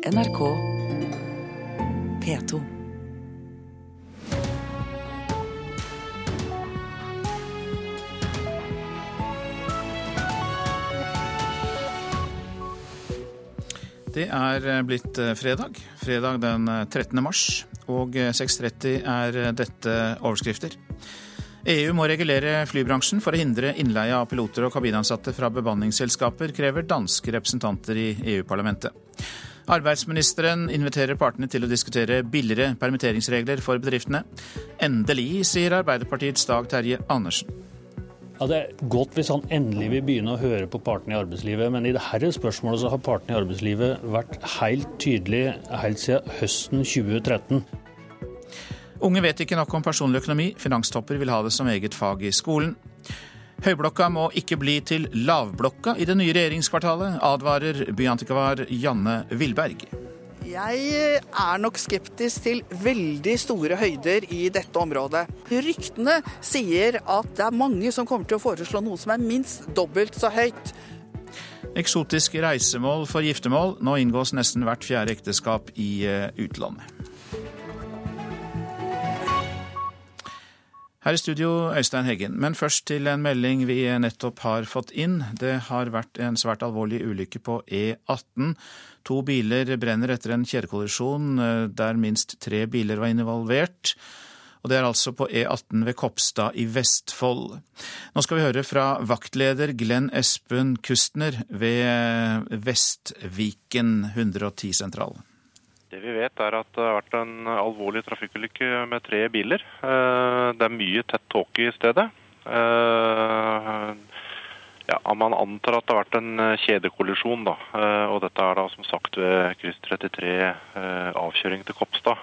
NRK P2. Det er eh, blitt eh, fredag. Fredag den 13. Eh, mars. Og 6.30 er dette overskrifter. EU må regulere flybransjen for å hindre innleie av piloter og kabinansatte fra bemanningsselskaper, krever danske representanter i EU-parlamentet. Arbeidsministeren inviterer partene til å diskutere billigere permitteringsregler for bedriftene. Endelig, sier Arbeiderpartiets Dag Terje Andersen. Ja, Det er godt hvis han endelig vil begynne å høre på partene i arbeidslivet, men i dette spørsmålet så har partene i arbeidslivet vært helt tydelige helt siden høsten 2013. Unge vet ikke nok om personlig økonomi. Finanstopper vil ha det som eget fag i skolen. Høyblokka må ikke bli til lavblokka i det nye regjeringskvartalet, advarer byantikvar Janne Vilberg. Jeg er nok skeptisk til veldig store høyder i dette området. Ryktene sier at det er mange som kommer til å foreslå noe som er minst dobbelt så høyt. Eksotiske reisemål for giftermål. Nå inngås nesten hvert fjerde ekteskap i eh, utlandet. Her i studio, Øystein Heggen. Men først til en melding vi nettopp har fått inn. Det har vært en svært alvorlig ulykke på E18. To biler brenner etter en kjedekollisjon eh, der minst tre biler var involvert. Og det er altså på E18 ved Kopstad i Vestfold. Nå skal vi høre fra vaktleder Glenn Espen Kustner ved Vestviken 110-sentral. Det vi vet er at det har vært en alvorlig trafikkulykke med tre biler. Eh, det er mye tett tåke i stedet. Eh, ja, Man antar at det har vært en kjedekollisjon. da, eh, og Dette er da som sagt ved kryss 33 avkjøring til Kopstad.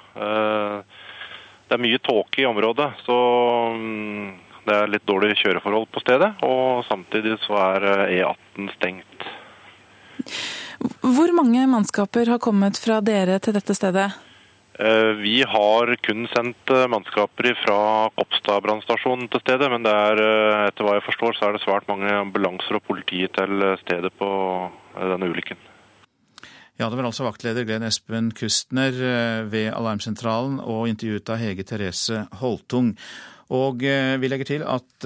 Det er mye tåke i området, så mm, det er litt dårlig kjøreforhold på stedet. Og samtidig så er E18 stengt. Hvor mange mannskaper har kommet fra dere til dette stedet? Eh, vi har kun sendt eh, mannskaper fra Kopstad brannstasjon til stedet, men det er, eh, etter hva jeg forstår, så er det svært mange ambulanser og politi til stedet på denne ulykken. Ja, Det var altså vaktleder Glenn Espen Kustner ved Alarmsentralen og intervjuet av Hege Therese Holtung. Og vi legger til at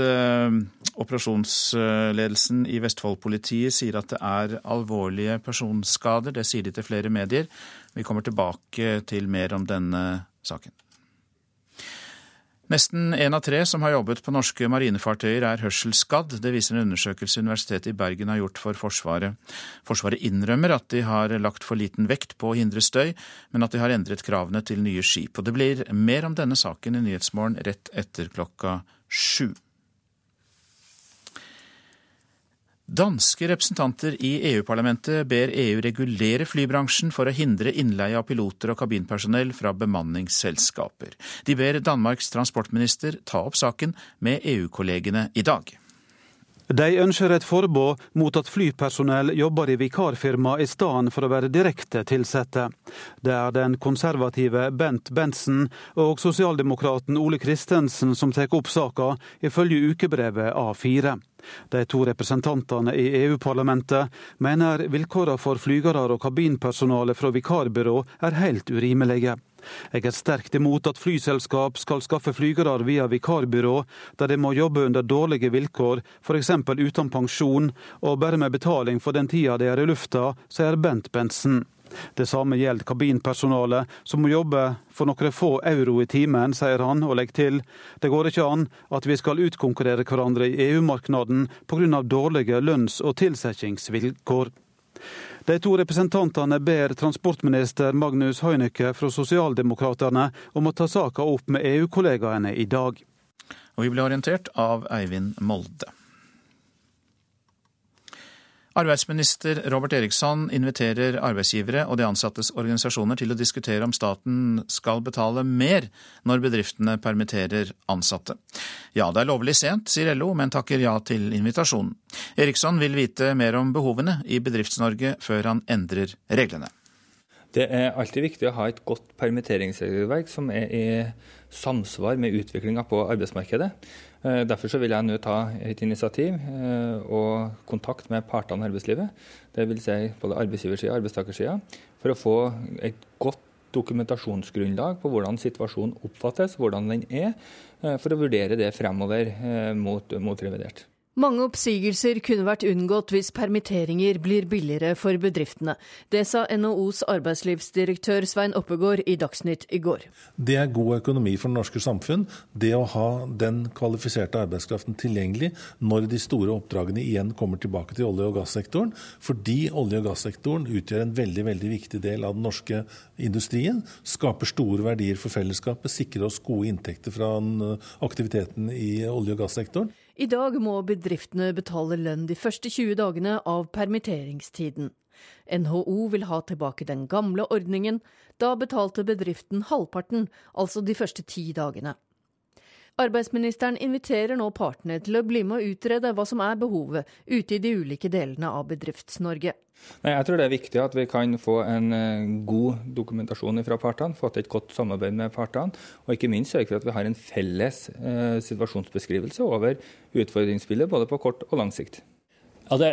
Operasjonsledelsen i Vestfold-politiet sier at det er alvorlige personskader. Det sier de til flere medier. Vi kommer tilbake til mer om denne saken. Nesten én av tre som har jobbet på norske marinefartøyer er hørselsskadd. Det viser en undersøkelse Universitetet i Bergen har gjort for Forsvaret. Forsvaret innrømmer at de har lagt for liten vekt på å hindre støy, men at de har endret kravene til nye skip. Og det blir mer om denne saken i Nyhetsmorgen rett etter klokka sju. Danske representanter i EU-parlamentet ber EU regulere flybransjen for å hindre innleie av piloter og kabinpersonell fra bemanningsselskaper. De ber Danmarks transportminister ta opp saken med EU-kollegene i dag. De ønsker et forbud mot at flypersonell jobber i vikarfirma i stedet for å være direkte ansatte. Det er den konservative Bent Bentsen og sosialdemokraten Ole Christensen som tar opp saka, ifølge ukebrevet A4. De to representantene i EU-parlamentet mener vilkårene for flygere og kabinpersonale fra vikarbyrå er helt urimelige. Jeg er sterkt imot at flyselskap skal skaffe flygere via vikarbyrå, der de må jobbe under dårlige vilkår, f.eks. uten pensjon og bare med betaling for den tida de er i lufta, sier Bent Bensen. Det samme gjelder kabinpersonalet, som må jobbe for noen få euro i timen, sier han, og legger til det går ikke an at vi skal utkonkurrere hverandre i EU-markedet pga. dårlige lønns- og tilsettingsvilkår. De to representantene ber transportminister Magnus Høynøkke fra Sosialdemokraterne om å ta saka opp med EU-kollegaene i dag. Og vi ble orientert av Eivind Molde. Arbeidsminister Robert Eriksson inviterer arbeidsgivere og de ansattes organisasjoner til å diskutere om staten skal betale mer når bedriftene permitterer ansatte. Ja, det er lovlig sent, sier LO, men takker ja til invitasjonen. Eriksson vil vite mer om behovene i Bedrifts-Norge før han endrer reglene. Det er alltid viktig å ha et godt permitteringsregelverk som er i samsvar med utviklinga på arbeidsmarkedet. Eh, derfor vil jeg nå ta et initiativ eh, og kontakt med partene i arbeidslivet, dvs. Si både arbeidsgiversida og arbeidstakersida, for å få et godt dokumentasjonsgrunnlag på hvordan situasjonen oppfattes, hvordan den er, eh, for å vurdere det fremover mot, mot revidert. Mange oppsigelser kunne vært unngått hvis permitteringer blir billigere for bedriftene. Det sa NHOs arbeidslivsdirektør Svein Oppegård i Dagsnytt i går. Det er god økonomi for det norske samfunn, det å ha den kvalifiserte arbeidskraften tilgjengelig når de store oppdragene igjen kommer tilbake til olje- og gassektoren. Fordi olje- og gassektoren utgjør en veldig, veldig viktig del av den norske industrien. Skaper store verdier for fellesskapet, sikrer oss gode inntekter fra aktiviteten i olje- og gassektoren. I dag må bedriftene betale lønn de første 20 dagene av permitteringstiden. NHO vil ha tilbake den gamle ordningen. Da betalte bedriften halvparten, altså de første ti dagene. Arbeidsministeren inviterer nå partene til å bli med å utrede hva som er behovet ute i de ulike delene av Bedrifts-Norge. Jeg tror det er viktig at vi kan få en eh, god dokumentasjon fra partene, få til et godt samarbeid med partene, og ikke minst sørge for at vi har en felles eh, situasjonsbeskrivelse over utfordringsbildet både på kort og lang sikt. Ja, det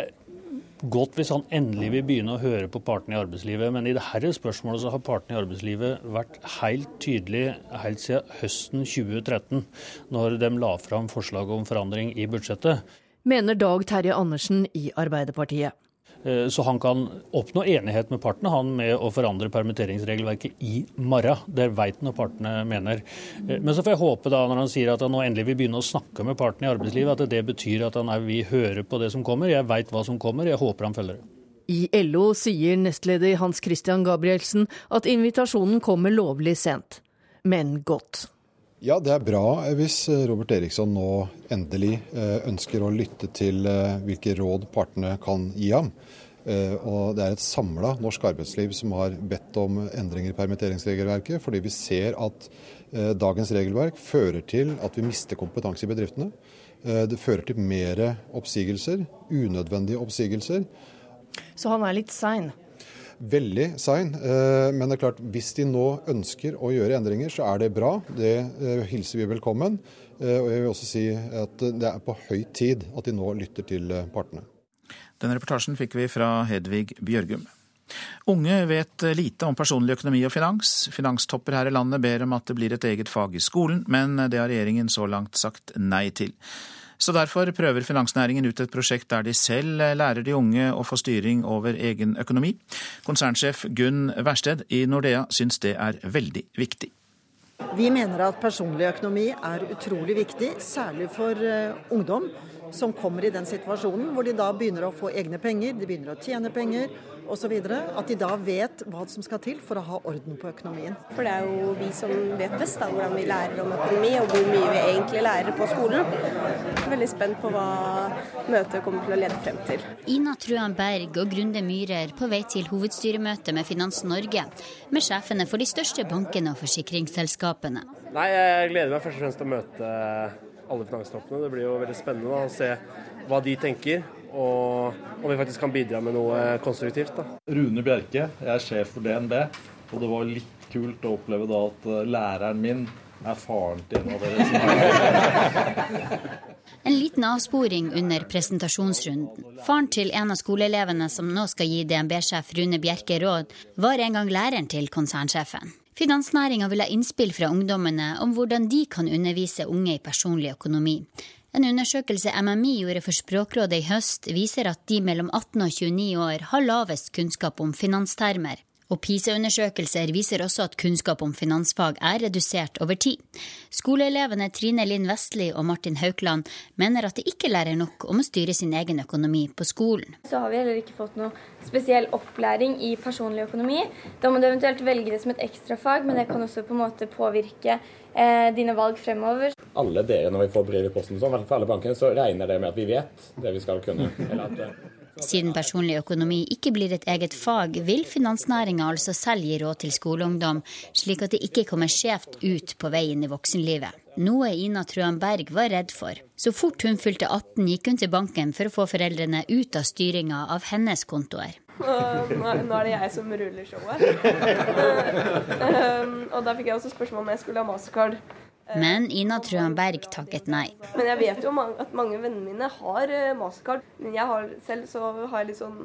godt hvis han endelig vil begynne å høre på partene i arbeidslivet, men i dette spørsmålet så har partene i arbeidslivet vært helt tydelige helt siden høsten 2013, når de la fram forslag om forandring i budsjettet. Mener Dag Terje Andersen i Arbeiderpartiet. Eh, så han kan oppnå enighet med partene han med å forandre permitteringsregelverket i morgen. Det veit han hva partene mener. Eh, men så får jeg håpe da, når han sier at han nå endelig vil begynne å snakke med partene i arbeidslivet, at det betyr at han vil høre på det som kommer. Jeg veit hva som kommer, jeg håper han følger det. I LO sier nestleder Hans Christian Gabrielsen at invitasjonen kommer lovlig sent, men godt. Ja, det er bra hvis Robert Eriksson nå endelig eh, ønsker å lytte til hvilke råd partene kan gi ham. Eh, og det er et samla norsk arbeidsliv som har bedt om endringer i permitteringsregelverket, fordi vi ser at eh, dagens regelverk fører til at vi mister kompetanse i bedriftene. Eh, det fører til mer oppsigelser, unødvendige oppsigelser. Så han er litt sein? Veldig sein. Men det er klart, hvis de nå ønsker å gjøre endringer, så er det bra. Det hilser vi velkommen. Og jeg vil også si at det er på høy tid at de nå lytter til partene. Den reportasjen fikk vi fra Hedvig Bjørgum. Unge vet lite om personlig økonomi og finans. Finanstopper her i landet ber om at det blir et eget fag i skolen, men det har regjeringen så langt sagt nei til. Så derfor prøver finansnæringen ut et prosjekt der de selv lærer de unge å få styring over egen økonomi. Konsernsjef Gunn Wærsted i Nordea syns det er veldig viktig. Vi mener at personlig økonomi er utrolig viktig, særlig for eh, ungdom som kommer i den situasjonen hvor de da begynner å få egne penger, de begynner å tjene penger osv. At de da vet hva som skal til for å ha orden på økonomien. For det er jo vi som vet best da, hvordan vi lærer om økonomi, og hvor mye vi egentlig lærer på skolen. Veldig spent på hva møtet kommer til å lede frem til. Ina Truan Berg og Grunde Myhrer på vei til hovedstyremøte med Finans Norge, med sjefene for de største bankene og forsikringsselskapene. Nei, Jeg gleder meg først og fremst til å møte alle finanstoppene. Det blir jo veldig spennende da, å se hva de tenker, og om vi faktisk kan bidra med noe konstruktivt. Da. Rune Bjerke, jeg er sjef for DNB, og det var litt kult å oppleve da at eh, læreren min er faren til en av dere. En liten avsporing under presentasjonsrunden. Faren til en av skoleelevene som nå skal gi DNB-sjef Rune Bjerke råd, var en gang læreren til konsernsjefen. Finansnæringa vil ha innspill fra ungdommene om hvordan de kan undervise unge i personlig økonomi. En undersøkelse MMI gjorde for Språkrådet i høst, viser at de mellom 18 og 29 år har lavest kunnskap om finanstermer. Og PISA-undersøkelser viser også at kunnskap om finansfag er redusert over tid. Skoleelevene Trine Linn Vestli og Martin Haukland mener at de ikke lærer nok om å styre sin egen økonomi på skolen. Så har vi heller ikke fått noe spesiell opplæring i personlig økonomi. Da må du eventuelt velge det som et ekstrafag, men det kan også på en måte påvirke eh, dine valg fremover. Alle dere, når vi får brev i posten, sånn, fall alle bankene, så regner det med at vi vet det vi skal kunne. Eller at eh, siden personlig økonomi ikke blir et eget fag, vil finansnæringa altså selv gi råd til skoleungdom, slik at det ikke kommer skjevt ut på veien i voksenlivet. Noe Ina Trøan Berg var redd for. Så fort hun fylte 18 gikk hun til banken for å få foreldrene ut av styringa av hennes kontoer. Nå, nå er det jeg som ruller showet. um, og da fikk jeg også spørsmål om jeg skulle ha mastercard. Men Ina Trøenberg takket nei. Men jeg vet jo at mange vennene mine har eh, mastercard. Men jeg har selv så har jeg litt sånn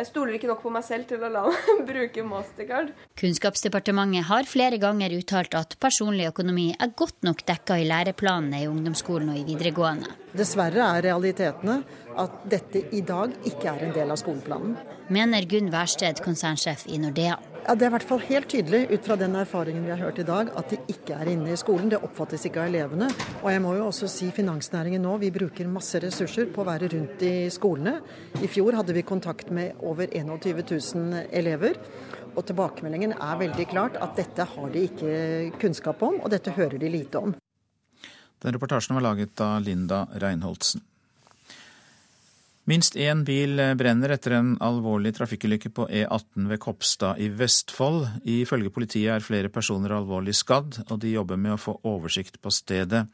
jeg stoler ikke nok på meg selv til å la meg bruke mastercard. Kunnskapsdepartementet har flere ganger uttalt at personlig økonomi er godt nok dekka i læreplanene i ungdomsskolen og i videregående. Dessverre er realitetene at dette i dag ikke er en del av skoleplanen. Mener Gunn Wærsted, konsernsjef i Nordea. Ja, Det er i hvert fall helt tydelig ut fra den erfaringen vi har hørt i dag, at de ikke er inne i skolen. Det oppfattes ikke av elevene. Og jeg må jo også si finansnæringen nå, vi bruker masse ressurser på å være rundt i skolene. I fjor hadde vi kontakt med over 21 000 elever. Og tilbakemeldingen er veldig klart at dette har de ikke kunnskap om, og dette hører de lite om. Den reportasjen var laget av Linda Reinholdsen. Minst én bil brenner etter en alvorlig trafikkulykke på E18 ved Kopstad i Vestfold. Ifølge politiet er flere personer alvorlig skadd, og de jobber med å få oversikt på stedet.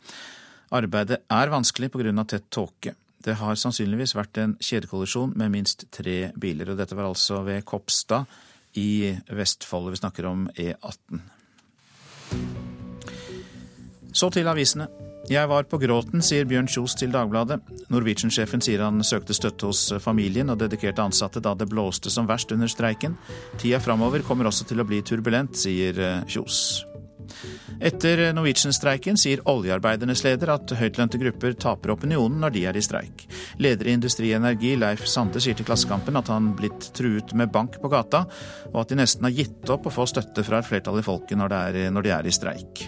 Arbeidet er vanskelig pga. tett tåke. Det har sannsynligvis vært en kjedekollisjon med minst tre biler. og Dette var altså ved Kopstad i Vestfold. Vi snakker om E18. Så til avisene. Jeg var på gråten, sier Bjørn Kjos til Dagbladet. Norwegian-sjefen sier han søkte støtte hos familien og dedikerte ansatte da det blåste som verst under streiken. Tida framover kommer også til å bli turbulent, sier eh, Kjos. Etter Norwegian-streiken sier oljearbeidernes leder at høytlønte grupper taper opinionen når de er i streik. Leder i Industri Energi, Leif Sande, sier til Klassekampen at han blitt truet med bank på gata, og at de nesten har gitt opp å få støtte fra et flertall i folket når, er, når de er i streik.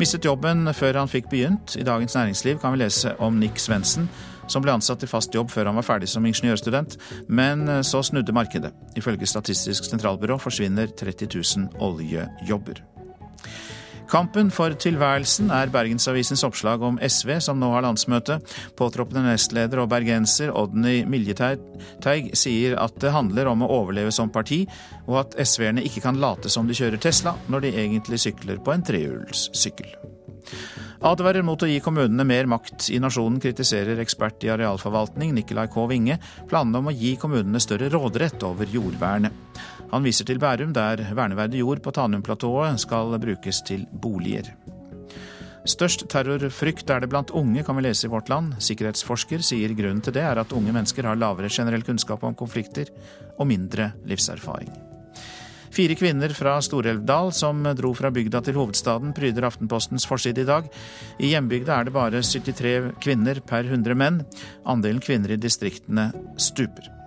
Mistet jobben før han fikk begynt. I Dagens Næringsliv kan vi lese om Nick Svendsen, som ble ansatt i fast jobb før han var ferdig som ingeniørstudent, men eh, så snudde markedet. Ifølge Statistisk sentralbyrå forsvinner 30 000 oljejobber. Kampen for tilværelsen er Bergensavisens oppslag om SV, som nå har landsmøte. Påtroppende nestleder og bergenser Odny Miljeteig sier at det handler om å overleve som parti, og at SV-erne ikke kan late som de kjører Tesla, når de egentlig sykler på en trehjulssykkel. Advarer mot å gi kommunene mer makt i nasjonen, kritiserer ekspert i arealforvaltning Nikolai K. Winge planene om å gi kommunene større råderett over jordvernet. Han viser til Bærum, der verneverdig jord på Tanumplatået skal brukes til boliger. Størst terrorfrykt er det blant unge, kan vi lese i Vårt Land. Sikkerhetsforsker sier grunnen til det er at unge mennesker har lavere generell kunnskap om konflikter og mindre livserfaring. Fire kvinner fra Stor-Elvdal som dro fra bygda til hovedstaden, pryder Aftenpostens forside i dag. I hjembygda er det bare 73 kvinner per 100 menn. Andelen kvinner i distriktene stuper.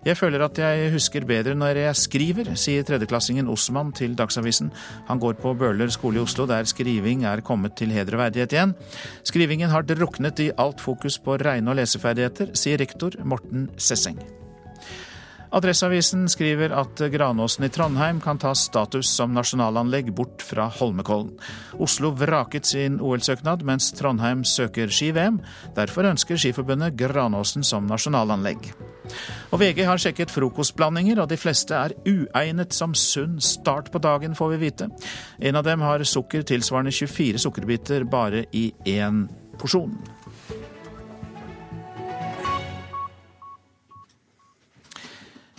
Jeg føler at jeg husker bedre når jeg skriver, sier tredjeklassingen Osman til Dagsavisen. Han går på Bøhler skole i Oslo, der skriving er kommet til heder og verdighet igjen. Skrivingen har druknet i alt fokus på regne- og leseferdigheter, sier rektor Morten Sesseng. Adresseavisen skriver at Granåsen i Trondheim kan ta status som nasjonalanlegg bort fra Holmenkollen. Oslo vraket sin OL-søknad, mens Trondheim søker ski-VM. Derfor ønsker Skiforbundet Granåsen som nasjonalanlegg. Og VG har sjekket frokostblandinger, og de fleste er uegnet som sunn start på dagen, får vi vite. En av dem har sukker tilsvarende 24 sukkerbiter bare i én porsjon.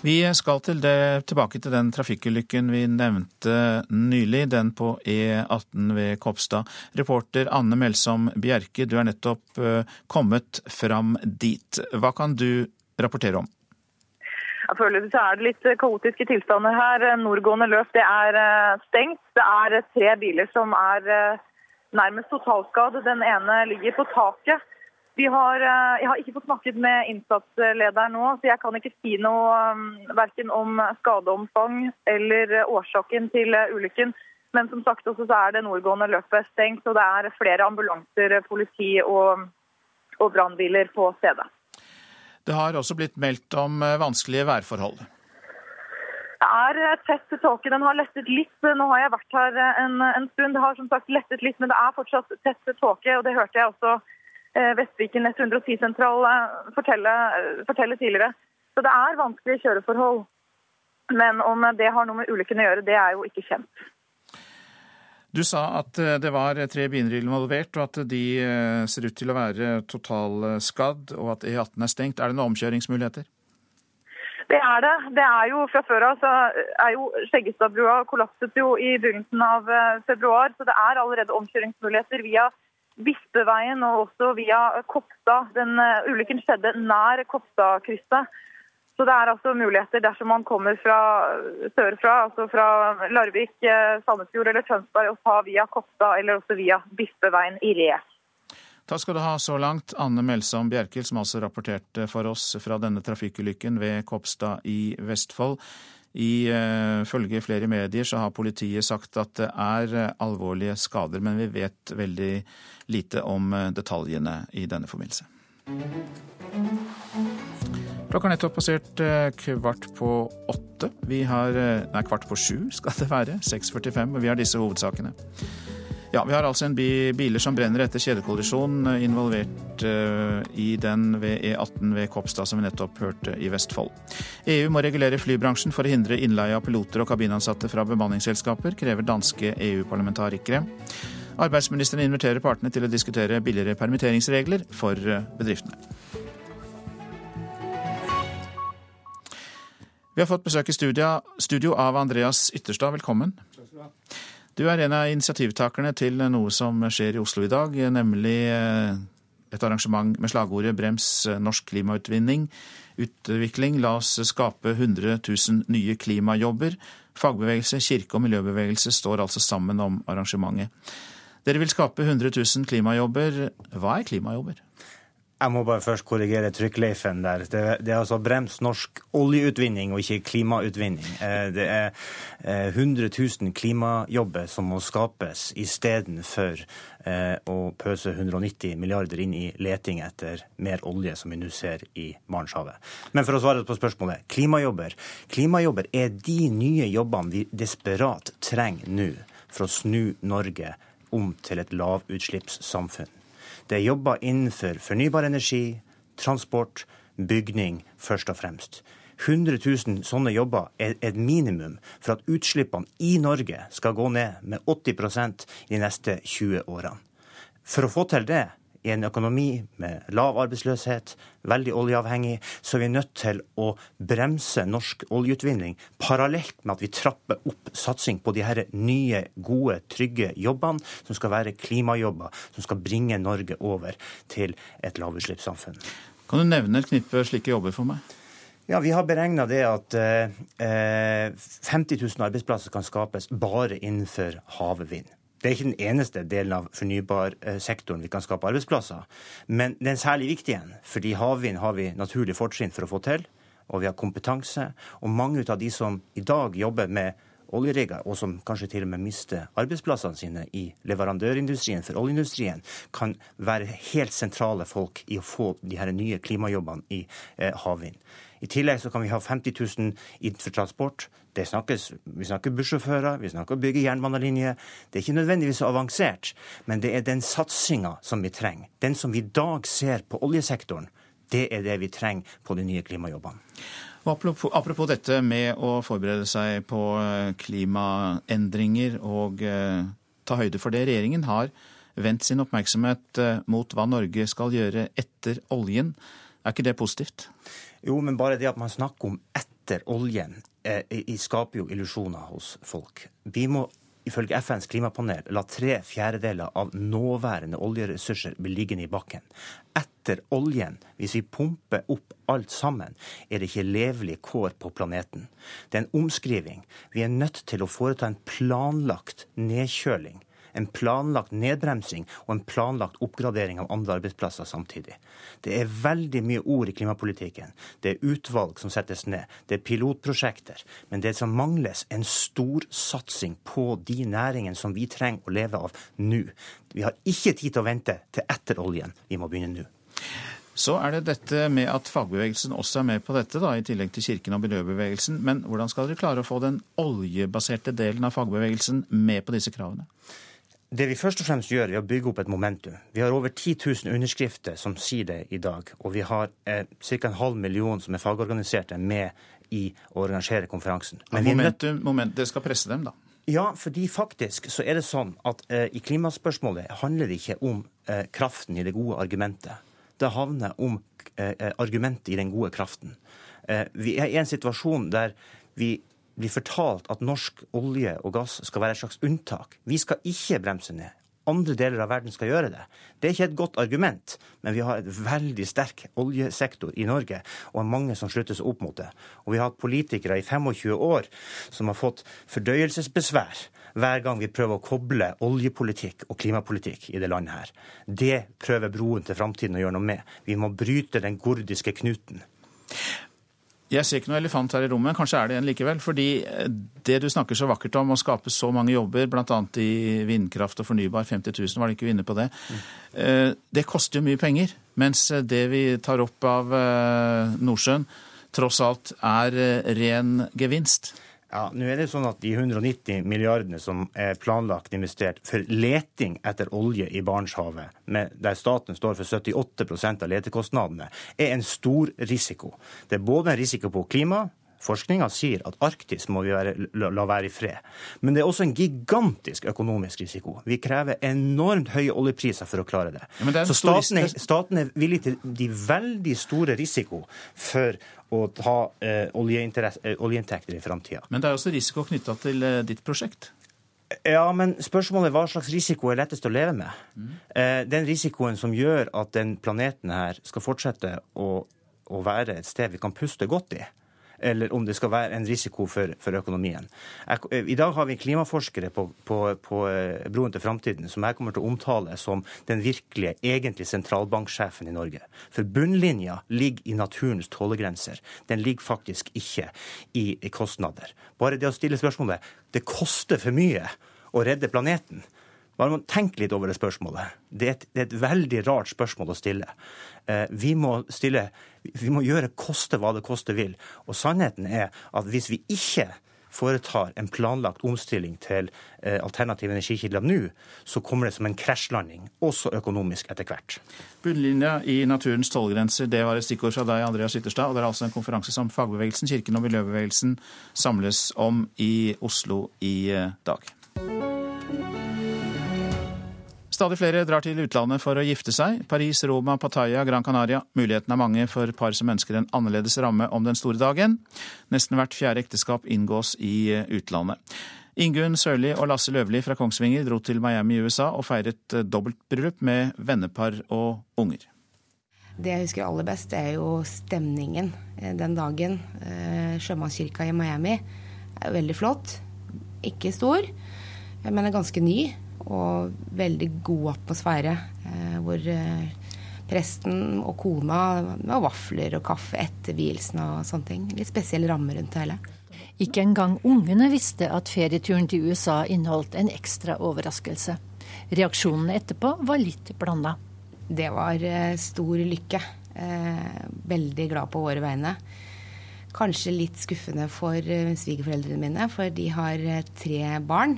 Vi skal til det, tilbake til den trafikkulykken vi nevnte nylig, den på E18 ved Kopstad. Reporter Anne Melsom Bjerke, du er nettopp uh, kommet fram dit. Hva kan du rapportere om? Føler så er det litt kaotiske tilstander her. Nordgående løp det er stengt. Det er tre biler som er nærmest totalskadd. Den ene ligger på taket. Har, eh, jeg har ikke fått snakket med innsatslederen nå, så jeg kan ikke si noe um, verken om skadeomfang eller årsaken til eh, ulykken. Men som sagt også så er det nordgående løpet stengt, og det er flere ambulanser, politi og, og brannbiler på stedet. Det har også blitt meldt om eh, vanskelige værforhold. Det er tett tåke. Den har lettet litt. Nå har jeg vært her en, en stund. Det har som sagt lettet litt, men det er fortsatt tett tåke. og Det hørte jeg også Eh, Vestviken 110-sentral eh, fortelle, eh, fortelle tidligere. Så det er vanskelige kjøreforhold. Men om det har noe med ulykken å gjøre, det er jo ikke kjent. Du sa at det var tre biler involvert, og at de ser ut til å være totalskadd, og at E18 er stengt. Er det noen omkjøringsmuligheter? Det er det. Det er jo Fra før av så er jo Skjeggestadbrua kollapset jo i begynnelsen av februar, så det er allerede omkjøringsmuligheter via Bispeveien og også via Kopstad. Den uh, ulykken skjedde nær Kopstadkrysset. Så det er altså muligheter dersom man kommer fra sørfra, altså fra Larvik, uh, Sandefjord eller Tønsberg, å ta via Kopstad eller også via Bispeveien i Re. Takk skal du ha så langt, Anne Melsom Bjerkel, som altså rapporterte for oss fra denne trafikkulykken ved Kopstad i Vestfold. Ifølge uh, flere medier så har politiet sagt at det er uh, alvorlige skader, men vi vet veldig lite om uh, detaljene i denne forbindelse. Klokka har nettopp passert eh, kvart på åtte. Vi har Nei, kvart på sju skal det være. 6.45. Og vi har disse hovedsakene. Ja, Vi har altså en bi biler som brenner etter kjedekollisjon, eh, involvert uh, i den ved E18 ved Kopstad, som vi nettopp hørte i Vestfold. EU må regulere flybransjen for å hindre innleie av piloter og kabinansatte fra bemanningsselskaper, krever danske EU-parlamentarikere. Arbeidsministeren inviterer partene til å diskutere billigere permitteringsregler for eh, bedriftene. Vi har fått besøk i studio, studio av Andreas Ytterstad. Velkommen. Takk skal Du er en av initiativtakerne til noe som skjer i Oslo i dag, nemlig eh, et arrangement med slagordet 'Brems eh, norsk klimautvinning'. Utvikling, la oss skape 100 000 nye klimajobber. Fagbevegelse, kirke og miljøbevegelse står altså sammen om arrangementet. Dere vil skape 100 000 klimajobber. Hva er klimajobber? Jeg må bare først korrigere trykkleifen der. Det, det, er altså brems norsk oljeutvinning og ikke klimautvinning. Eh, det er 100 eh, 000 klimajobber som må skapes istedenfor eh, å pøse 190 milliarder inn i leting etter mer olje, som vi nå ser i Barentshavet. Men for å svare på spørsmålet. Klimajobber. Klimajobber er de nye jobbene vi desperat trenger nå for å snu Norge om til et lavutslippssamfunn. Det er jobber innenfor fornybar energi, transport, bygning først og fremst. 100 000 sånne jobber er et minimum for at utslippene i Norge skal gå ned med 80% de neste 20 årene. For å få til det i en økonomi med lav arbeidsløshet, veldig oljeavhengig, så er vi nødt til å bremse norsk oljeutvinning parallelt med at vi trapper opp satsing på de her nye, gode, trygge jobbene, som skal være klimajobber, som skal bringe Norge over til et lavutslippssamfunn. Kan du nevne et knippe slike jobber for meg? Ja, Vi har beregna det at eh, 50 000 arbeidsplasser kan skapes bare innenfor havvind. Det er ikke den eneste delen av fornybarsektoren vi kan skape arbeidsplasser. Men det er særlig viktig en, fordi havvind har vi naturlig fortrinn for å få til. Og vi har kompetanse. Og mange av de som i dag jobber med oljerigger, og som kanskje til og med mister arbeidsplassene sine i leverandørindustrien for oljeindustrien, kan være helt sentrale folk i å få de her nye klimajobbene i eh, havvind. I tillegg så kan vi ha 50 000 innenfor transport. Det snakkes, vi snakker bussjåfører, vi snakker å bygge jernbanelinjer. Det er ikke nødvendigvis så avansert, men det er den satsinga som vi trenger. Den som vi i dag ser på oljesektoren, det er det vi trenger på de nye klimajobbene. Apropos, apropos dette med å forberede seg på eh, klimaendringer og eh, ta høyde for det. Regjeringen har vendt sin oppmerksomhet eh, mot hva Norge skal gjøre etter oljen. Er ikke det positivt? Jo, men bare det at man snakker om etter oljen, eh, skaper jo illusjoner hos folk. Vi må ifølge FNs klimapanel la tre fjerdedeler av nåværende oljeressurser bli liggende i bakken. Etter oljen, hvis vi pumper opp alt sammen, er det ikke levelige kår på planeten. Det er en omskriving. Vi er nødt til å foreta en planlagt nedkjøling en planlagt nedbremsing og en planlagt oppgradering av andre arbeidsplasser samtidig. Det er veldig mye ord i klimapolitikken. Det er utvalg som settes ned. Det er pilotprosjekter. Men det som mangles, en stor satsing på de næringene som vi trenger å leve av nå. Vi har ikke tid til å vente til etter oljen. Vi må begynne nå. Så er det dette med at fagbevegelsen også er med på dette, da, i tillegg til kirken og miljøbevegelsen. Men hvordan skal dere klare å få den oljebaserte delen av fagbevegelsen med på disse kravene? Det vi først og fremst gjør, er å bygge opp et momentum. Vi har over 10 000 underskrifter som sier det i dag. Og vi har eh, ca. en halv million som er fagorganiserte, med i å arrangere konferansen. Men momentum, moment, det skal presse dem, da? Ja, fordi faktisk så er det sånn at eh, i klimaspørsmålet handler det ikke om eh, kraften i det gode argumentet. Det havner om eh, eh, argumentet i den gode kraften. Vi er i en situasjon der vi blir fortalt at norsk olje og gass skal være et slags unntak. Vi skal ikke bremse ned andre deler av verden skal gjøre det. Det er ikke et godt argument, men vi har et veldig sterk oljesektor i Norge, og mange som slutter seg opp mot det. Og vi har hatt politikere i 25 år som har fått fordøyelsesbesvær hver gang vi prøver å koble oljepolitikk og klimapolitikk i det landet her. Det prøver Broen til framtiden å gjøre noe med. Vi må bryte den gordiske knuten. Jeg ser ikke noe elefant her i rommet, kanskje er det en likevel. Fordi eh, det du snakker så vakkert om, å skape så mange jobber, bl.a. i vindkraft og fornybar, 50 000, var det ikke vi inne på det. Mm. Det koster jo mye penger. Mens det vi tar opp av eh, Nordsjøen, tross alt er ren gevinst. Ja, nå er det sånn at De 190 milliardene som er planlagt investert for leting etter olje i Barentshavet, der staten står for 78% av letekostnadene, er en stor risiko. Det er både en risiko på klima, Forskninga sier at Arktis må vi være, la være i fred. Men det er også en gigantisk økonomisk risiko. Vi krever enormt høye oljepriser for å klare det. Ja, Så staten er, staten er, villig til de veldig store risiko for å ta eh, eh oljeinntekter i framtida. Men det er også risiko knytta til eh, ditt prosjekt? Ja, men spørsmålet er hva slags risiko er lettest å leve med. Mm. Eh, den risikoen som gjør at den planeten her skal fortsette å, å være et sted vi kan puste godt i eller om det skal være en risiko for, for økonomien. Jeg, I dag har vi klimaforskere på, på, på eh, Broen til framtiden som jeg kommer til å omtale som den virkelige, egentlig sentralbanksjefen i Norge. For bunnlinja ligger i naturens tålegrenser. Den ligger faktisk ikke i, i kostnader. Bare det å stille spørsmålet det koster for mye å redde planeten. Bare tenk litt over det spørsmålet. Det er, et, det er et veldig rart spørsmål å stille. Eh, vi må stille Vi må gjøre koste hva det koste vil. Og sannheten er at hvis vi ikke foretar en planlagt omstilling til eh, alternative energikilder nå, så kommer det som en krasjlanding, også økonomisk etter hvert. Bunnlinja i naturens tålegrenser, det var et stikkord fra deg, Andreas Ytterstad. Og det er altså en konferanse som fagbevegelsen, kirken og miljøbevegelsen samles om i Oslo i eh, dag. Stadig flere drar til utlandet for å gifte seg. Paris, Roma, Pattaya, Gran Canaria. Mulighetene er mange for par som ønsker en annerledes ramme om den store dagen. Nesten hvert fjerde ekteskap inngås i eh, utlandet. Ingunn Sørli og Lasse Løvli fra Kongsvinger dro til Miami i USA og feiret eh, dobbeltbryllup med vennepar og unger. Det jeg husker aller best, er jo stemningen eh, den dagen. Sjømannskirka i Miami er veldig flott. Ikke stor, men er ganske ny og veldig god atmosfære. Eh, hvor eh, presten og kona med vafler og kaffe etter vielsen og sånne ting. Litt spesiell ramme rundt det hele. Ikke engang ungene visste at ferieturen til USA inneholdt en ekstra overraskelse. Reaksjonene etterpå var litt blanda. Det var eh, stor lykke. Veldig glad på våre vegne. Kanskje litt skuffende for svigerforeldrene mine, for de har tre barn.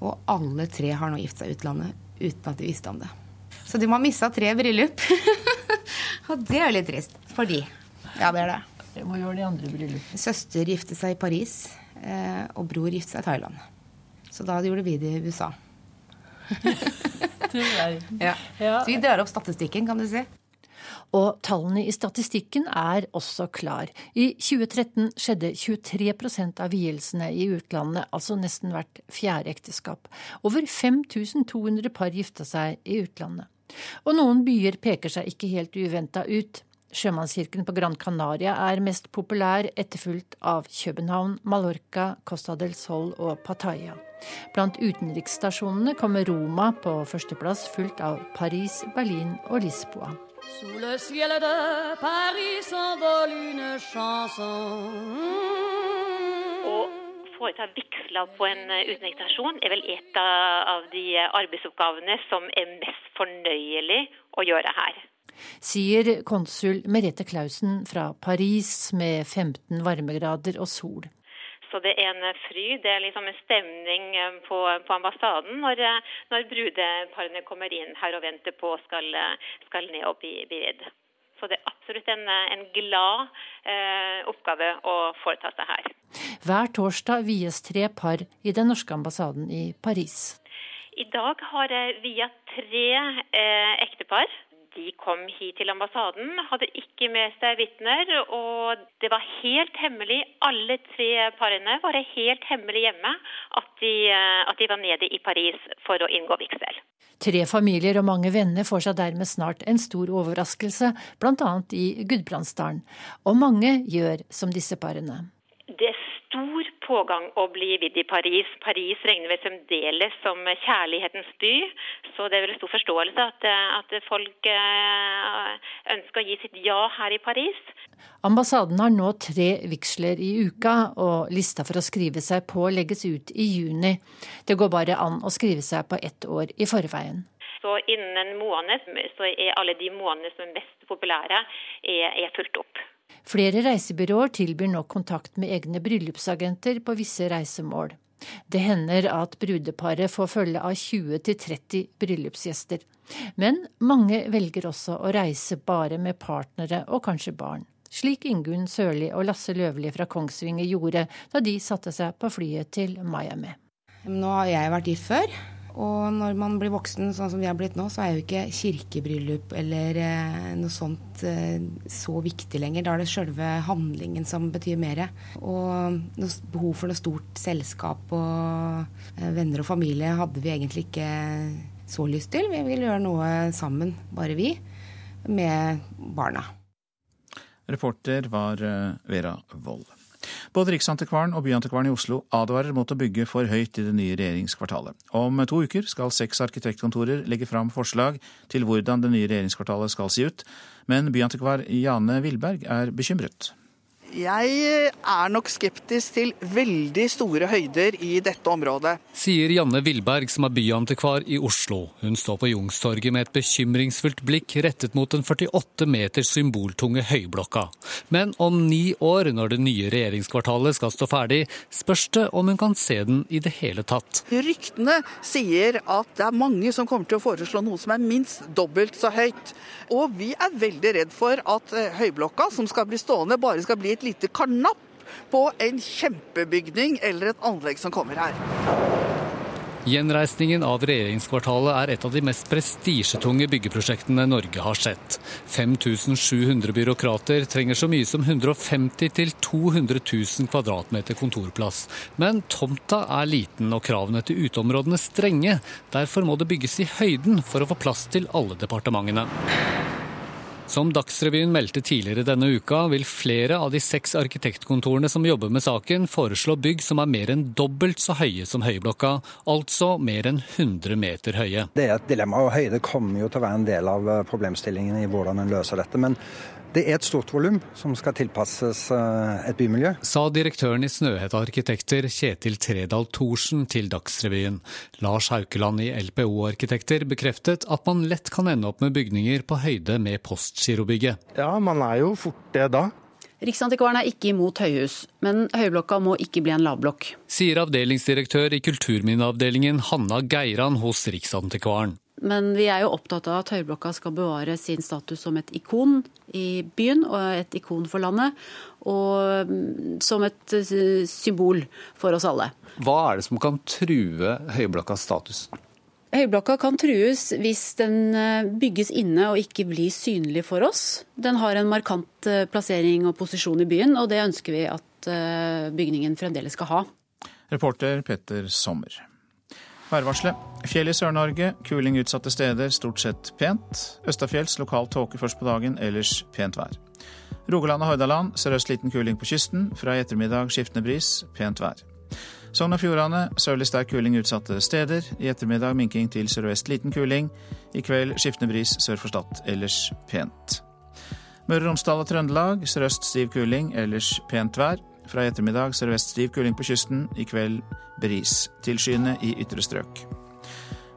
Og alle tre har nå gift seg i utlandet uten at de visste om det. Så de må ha mista tre bryllup. og det er jo litt trist for de. Ja, det er det. Hva gjør de andre bryllup? Søster gifte seg i Paris, eh, og bror gifte seg i Thailand. Så da gjorde vi det i USA. ja. Så vi drar opp statistikken, kan du si. Og tallene i statistikken er også klar. I 2013 skjedde 23% av vielsene i utlandet, altså nesten hvert fjerde ekteskap. Over 5200 par gifta seg i utlandet. Og noen byer peker seg ikke helt uventa ut. Sjømannskirken på Gran Canaria er mest populær, etterfulgt av København, Mallorca, Costa del Sol og Pattaya. Blant utenriksstasjonene kommer Roma på førsteplass, fulgt av Paris, Berlin og Lisboa. Sous le ciel de Paris s'envole une chanson. Å foreta vigsler på en utenriksstasjon er vel et av de arbeidsoppgavene som er mest fornøyelig å gjøre her. Sier konsul Merete Clausen fra Paris med 15 varmegrader og sol. Så det er en fryd, det er liksom en stemning eh, på, på ambassaden når, eh, når, brudeparene kommer inn her og venter på skal, skal ned og bli vidd. Så det er absolutt en, en glad eh, oppgave å foreta seg her. Hver torsdag vies tre par i den norske ambassaden i Paris. I dag har jeg via tre eh, ektepar. De kom hit til ambassaden, hadde ikke med seg vitner, og det var helt hemmelig. Alle tre parene var helt hemmelig hjemme at de, eh, at de var nede i Paris for å inngå vigsel. Tre familier og mange venner får seg dermed snart en stor overraskelse, bl.a. i Gudbrandsdalen. Og mange gjør som disse parene. Stor pågang å bli vidd i Paris. Paris regner vi fremdeles som kjærlighetens by, så det er vel stor forståelse at, at folk eh, ønsker å gi sitt ja her i Paris. Ambassaden har nå tre vigsler i uka, og lista for å skrive seg på legges ut i juni. Det går bare an å skrive seg på ett år i forveien. Så innen en måned så er alle de månedene som er mest populære, er, er fulgt opp. Flere reisebyråer tilbyr nå kontakt med egne bryllupsagenter på visse reisemål. Det hender at brudeparet får følge av 20-30 bryllupsgjester. Men mange velger også å reise bare med partnere og kanskje barn. Slik Ingunn Sørli og Lasse Løvli fra Kongsvinger gjorde da de satte seg på flyet til Miami. Nå har jeg vært gift før, og når man blir voksen sånn som vi har blitt nå, så er jo ikke kirkebryllup eller eh, noe sånt eh, så viktig lenger. Da er det sjølve handlingen som betyr mer. Og behov for noe stort selskap og eh, venner og familie hadde vi egentlig ikke så lyst til. Vi ville gjøre noe sammen, bare vi, med barna. Reporter var Vera Wold. Både Riksantikvaren og Byantikvaren i Oslo advarer mot å bygge for høyt i det nye regjeringskvartalet. Om to uker skal seks arkitektkontorer legge fram forslag til hvordan det nye regjeringskvartalet skal se ut, men byantikvar Jane Wilberg er bekymret. Jeg er nok skeptisk til veldig store høyder i dette området. Sier Janne Wilberg, som er byantikvar i Oslo. Hun står på Jungstorget med et bekymringsfullt blikk rettet mot den 48 meter symboltunge høyblokka. Men om ni år, når det nye regjeringskvartalet skal stå ferdig, spørs det om hun kan se den i det hele tatt. Ryktene sier at det er mange som kommer til å foreslå noe som er minst dobbelt så høyt. Og vi er veldig redd for at eh, høyblokka, som skal bli stående, bare skal bli et lite karnapp på en kjempebygning eller et anlegg som kommer her. Gjenreisningen av regjeringskvartalet er et av de mest prestisjetunge byggeprosjektene Norge har sett. 5700 byråkrater trenger så mye som 150 000-200 000 kvadratmeter kontorplass. Men tomta er liten og kravene til uteområdene strenge. Derfor må det bygges i høyden for å få plass til alle departementene. Som Dagsrevyen meldte tidligere denne uka, vil flere av de seks arkitektkontorene som jobber med saken, foreslå bygg som er mer enn dobbelt så høye som Høyblokka, altså mer enn 100 meter høye. Det er et dilemma, og høyde kommer jo til å være en del av eh, problemstillingen i hvordan en løser dette. men det er et stort volum som skal tilpasses eh, et bymiljø. Sa direktøren i Snøhetta Arkitekter Kjetil Tredal Thorsen til Dagsrevyen. Lars Haukeland i LPO Arkitekter bekreftet at man lett kan ende opp med bygninger på høyde med Postgirobygget. Ja, man er jo fort det da. Riksantikvaren er ikke imot høyhus, men høyblokka må ikke bli en lavblokk. Sier avdelingsdirektør i kulturminneavdelingen Hanna Geiran hos Riksantikvaren. Men vi er jo opptatt av at Høyblokka skal bevare sin status som et ikon i byen og et ikon for landet. Og mm, som et eh, symbol for oss alle. Hva er det som kan true Høyblokkas status? Høyblokka kan trues hvis den eh, bygges inne og ikke blir synlig for oss. Den har en markant eh, plassering og posisjon i byen, og det ønsker vi at bygningen fremdeles skal ha. Reporter Petter Sommer. Værvarselet. Fjell i Sør-Norge. Kuling utsatte steder, stort sett pent. Østafjells lokal tåke først på dagen, ellers pent vær. Rogaland og Hordaland sørøst liten kuling på kysten. Fra i ettermiddag skiftende bris, pent vær. Sogn og Fjordane sørlig sterk kuling utsatte steder. I ettermiddag minking til sørøst liten kuling. I kveld skiftende bris sør for Stad, ellers pent. Møre og Romsdal og Trøndelag sørøst stiv kuling, ellers pent vær. Fra i ettermiddag sørvest stiv kuling på kysten. I kveld bris. Tilskyende i ytre strøk.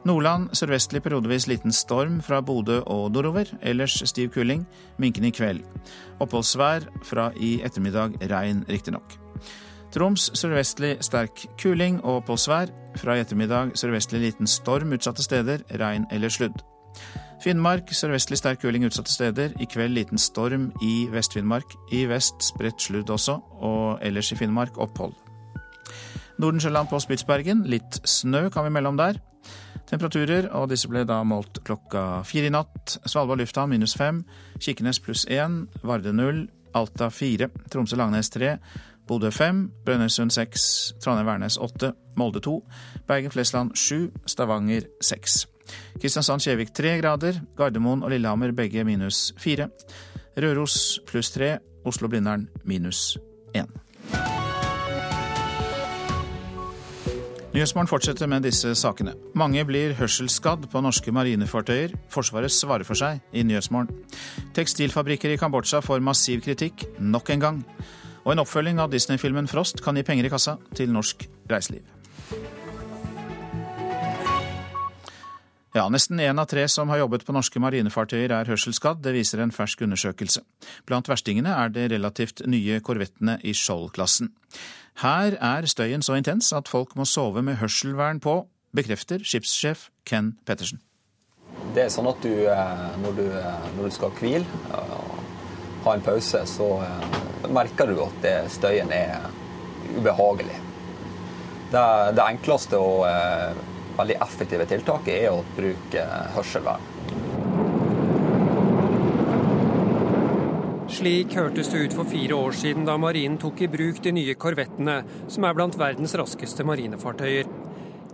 Nordland sørvestlig periodevis liten storm fra Bodø og nordover. Ellers stiv kuling. Minkende i kveld. Oppholdsvær fra i ettermiddag regn, riktignok. Troms sørvestlig sterk kuling og oppholdsvær. Fra i ettermiddag sørvestlig liten storm utsatte steder. Regn eller sludd. Finnmark sørvestlig sterk kuling utsatte steder. I kveld liten storm i Vest-Finnmark. I vest spredt sludd også, og ellers i Finnmark opphold. Nordensjøland på Spitsbergen. Litt snø kan vi melde om der. Temperaturer, og disse ble da målt klokka fire i natt. Svalbard lufthavn minus fem, Kirkenes pluss én, Varde null, Alta fire, Tromsø-Langnes tre, Bodø fem, Brønnøysund seks, Trondheim-Værnes åtte, Molde to, Bergen-Flesland sju, Stavanger seks. Kristiansand-Kjevik tre grader, Gardermoen og Lillehammer begge minus fire. Røros pluss tre, Oslo-Blindern minus én. Nyhetsmorgen fortsetter med disse sakene. Mange blir hørselsskadd på norske marinefartøyer. Forsvaret svarer for seg i Nyhetsmorgen. Tekstilfabrikker i Kambodsja får massiv kritikk nok en gang. Og en oppfølging av Disney-filmen Frost kan gi penger i kassa til norsk reiseliv. Ja, Nesten én av tre som har jobbet på norske marinefartøyer er hørselsskadd. Det viser en fersk undersøkelse. Blant verstingene er det relativt nye korvettene i Skjold-klassen. Her er støyen så intens at folk må sove med hørselvern på, bekrefter skipssjef Ken Pettersen. Det er sånn at du, eh, når du, eh, når du skal hvile, ha en pause, så eh, merker du at det, støyen er ubehagelig. Det, det enkleste og veldig effektive tiltaket er å bruke hørselvern. Slik hørtes det ut for fire år siden da marinen tok i bruk de nye korvettene, som er blant verdens raskeste marinefartøyer.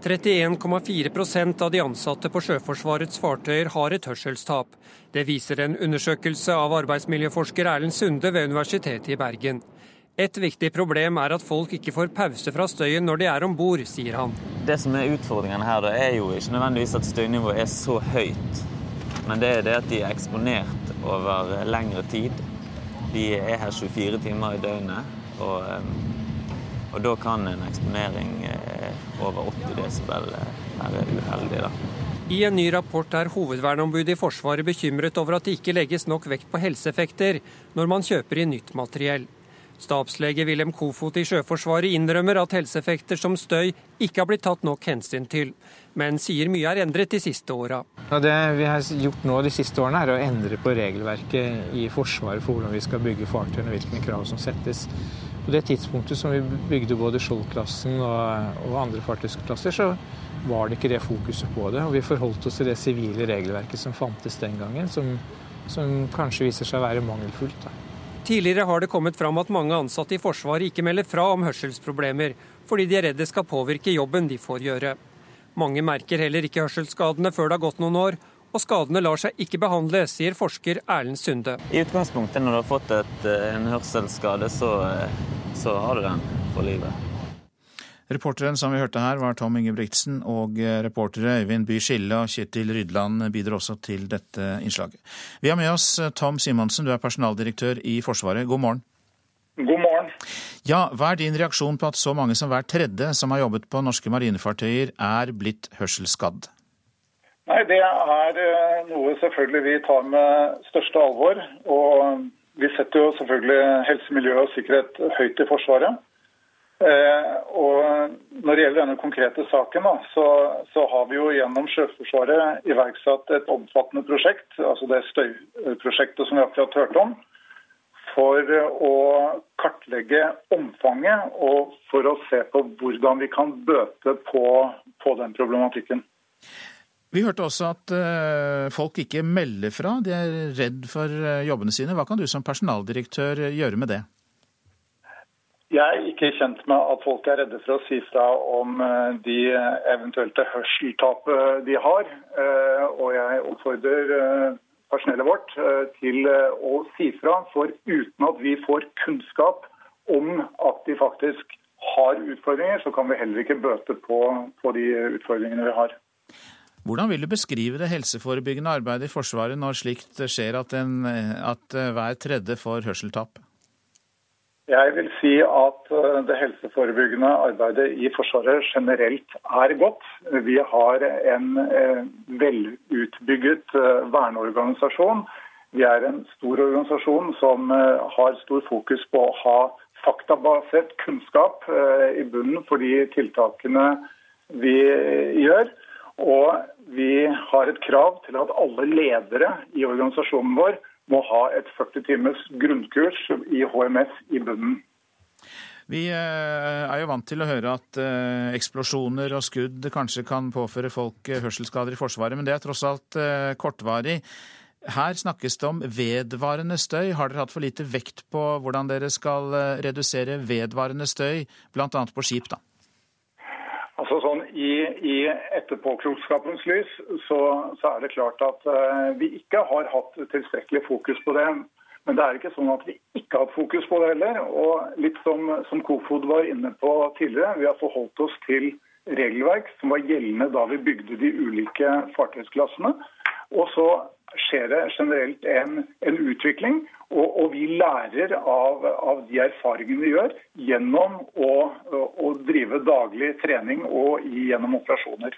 31,4% av de ansatte på Sjøforsvarets fartøyer har et hørselstap. Det viser en undersøkelse av arbeidsmiljøforsker Erlend Sunde ved Universitetet i Bergen. Et viktig problem er at folk ikke får pause fra støyen når de er om bord, sier han. Det som er utfordringen her, er jo ikke nødvendigvis at støynivået er så høyt. Men det er det at de er eksponert over lengre tid. De er her 24 timer i døgnet. Og, eh, og da kan en eksponering eh, over 80 desibel eh, være uheldig. Da. I en ny rapport er hovedverneombudet i Forsvaret bekymret over at det ikke legges nok vekt på helseeffekter når man kjøper inn nytt materiell. Stabslege Wilhelm Kofot i Sjøforsvaret innrømmer at helseeffekter som støy ikke har blitt tatt nok hensyn til, men sier mye er endret de siste åra. Det vi har gjort nå de siste årene, er å endre på regelverket i Forsvaret for hvordan vi skal bygge fartøyene og hvilke krav som settes. På det tidspunktet som vi bygde både Skjold-klassen og, og, andre fartøysklasser, så var det ikke det fokuset på det. Og vi forholdt oss til det sivile regelverket som fantes den gangen, som, som kanskje viser seg å være mangelfullt. Da. Tidligere har det kommet fram at mange ansatte i Forsvaret ikke melder fra om hørselsproblemer, fordi de er redd det skal påvirke jobben de får gjøre. Mange merker heller ikke hørselsskadene før det har gått noen år, og skadene lar seg ikke behandle, sier forsker Erlend Sunde. I utgangspunktet når du har fått et, eh, en hørselsskade, så, eh, så har du den for livet. Reporteren som vi hørte her, var Tom Ingebrigtsen, og eh, reportere Øyvind By Skille og Kjetil Rydland bidrar også til dette innslaget. Vi har med oss eh, Tom Simonsen, du er personaldirektør i Forsvaret. God morgen. God morgen. Ja, Hva er din reaksjon på at så mange som hver tredje som har jobbet på norske marinefartøyer, er blitt hørselsskadd? Nei, Det er eh, noe selvfølgelig vi tar med største alvor. Og vi setter jo selvfølgelig helse, miljø og sikkerhet høyt i Forsvaret. Eh, og Når det gjelder denne konkrete saken, da, så, så, har vi jo gjennom Sjøforsvaret iverksatt et omfattende prosjekt, altså det støyprosjektet som vi akkurat hørte om, for å kartlegge omfanget og for å se på hvordan vi kan bøte på, på den problematikken. Vi hørte også at uh, folk ikke melder fra, de er redd for uh, jobbene sine. Hva kan du som personaldirektør gjøre med det? Jeg er ikke kjent med at folk er redde for å si fra om eh, de eventuelle hørseltapet de har. Eh, og jeg oppfordrer eh, personellet vårt til å si fra, for uten at vi får kunnskap om at de faktisk har utfordringer, så kan vi heller ikke bøte på, på de utfordringene vi har. Hvordan vil du beskrive det helseforebyggende arbeidet i Forsvaret når slikt skjer at, en, at hver tredje får hørseltap? Jeg vil si at eh, det helseforebyggende arbeidet i Forsvaret generelt er godt. Vi har en eh, velutbygget eh, verneorganisasjon. Vi er en stor organisasjon som har stor fokus på å ha faktabasert kunnskap i bunnen for de tiltakene vi gjør. Og vi har et krav til at alle ledere i organisasjonen vår må ha et 40 times grunnkurs i HMS i bunnen. Vi eh, er jo vant til å høre at eh, eksplosjoner og skudd kanskje kan påføre folk eh, hørselsskader i Forsvaret, men det er tross alt kortvarig. Her snakkes det om vedvarende støy. Har dere hatt for lite vekt på hvordan dere skal redusere vedvarende støy, bl.a. på skip? da? Altså sånn, I, i etterpåklokskapens lys så, så, er det klart at uh, vi ikke har hatt tilstrekkelig fokus på det. Men det er ikke sånn at vi ikke har hatt fokus på det heller. Og litt som, som Kofod var inne på tidligere, vi har forholdt oss til regelverk som var gjeldende da vi bygde de ulike fartøysklassene. Og så skjer det generelt en, en utvikling, og, og, vi lærer av, av, de erfaringene vi gjør gjennom å, å drive daglig trening og gjennom operasjoner.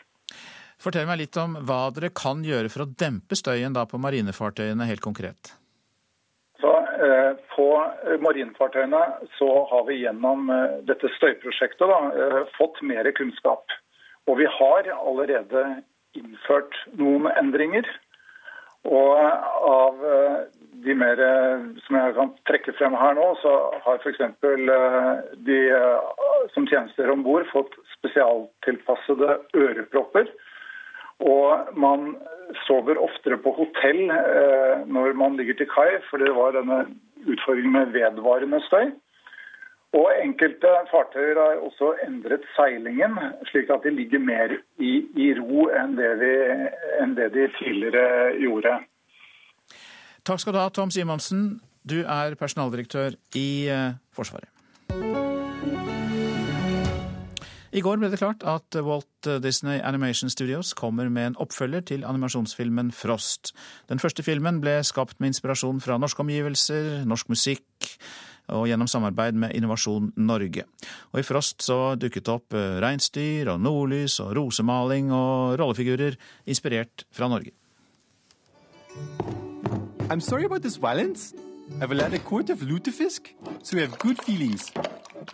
Fortell meg litt om hva dere kan gjøre for å dempe støyen da på marinefartøyene helt konkret. Eh, på marinefartøyene så har vi gjennom eh, dette støyprosjektet da, eh, fått mer kunnskap. Og vi har allerede innført noen endringer. Og av de mer som jeg kan trekke frem her nå, så har f.eks. de som tjenester om bord, fått spesialtilpassede ørepropper. Og man sover oftere på hotell eh, når man ligger til kai, for det var denne utfordringen med vedvarende støy. Og enkelte fartøyer har også endret seilingen, slik at de ligger mer i, i ro enn det, vi, enn det, de tidligere gjorde. Takk skal du ha, Tom Simonsen. Du er personaldirektør i eh, Forsvaret. I går ble det klart at Walt Disney Animation Studios kommer med en oppfølger til animasjonsfilmen Frost. Den første filmen ble skapt med inspirasjon fra norske omgivelser, norsk musikk og gjennom samarbeid med Innovasjon Norge. Og I Frost så dukket opp eh, reinsdyr og nordlys og rosemaling og rollefigurer inspirert fra Norge. I'm sorry about this violence. I've will a quart of lutefisk, so we have good feelings.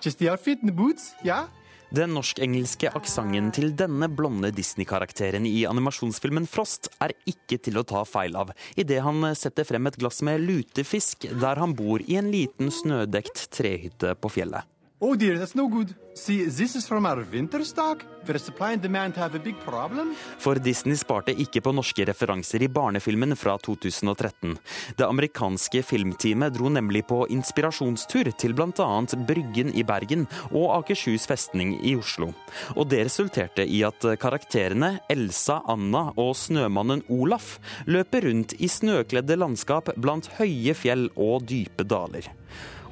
Just the outfit and the boots, yeah? Den norsk-engelske aksenten til denne blonde Disney-karakteren i animasjonsfilmen Frost er ikke til å ta feil av idet han setter frem et glass med lutefisk der han bor i en liten snødekt trehytte på fjellet. Oh dear, that's no good. See, this is from our winter stock, where supply and demand have a big problem. For Disney sparte ikke på norske referanser i barnefilmen fra 2013. Det amerikanske filmteamet dro nemlig på inspirasjonstur til bl.a. Bryggen i Bergen og Akershus festning i Oslo. Og det resulterte i at karakterene Elsa, Anna og snømannen Olaf løper rundt i snøkledde landskap blant høye fjell og dype daler.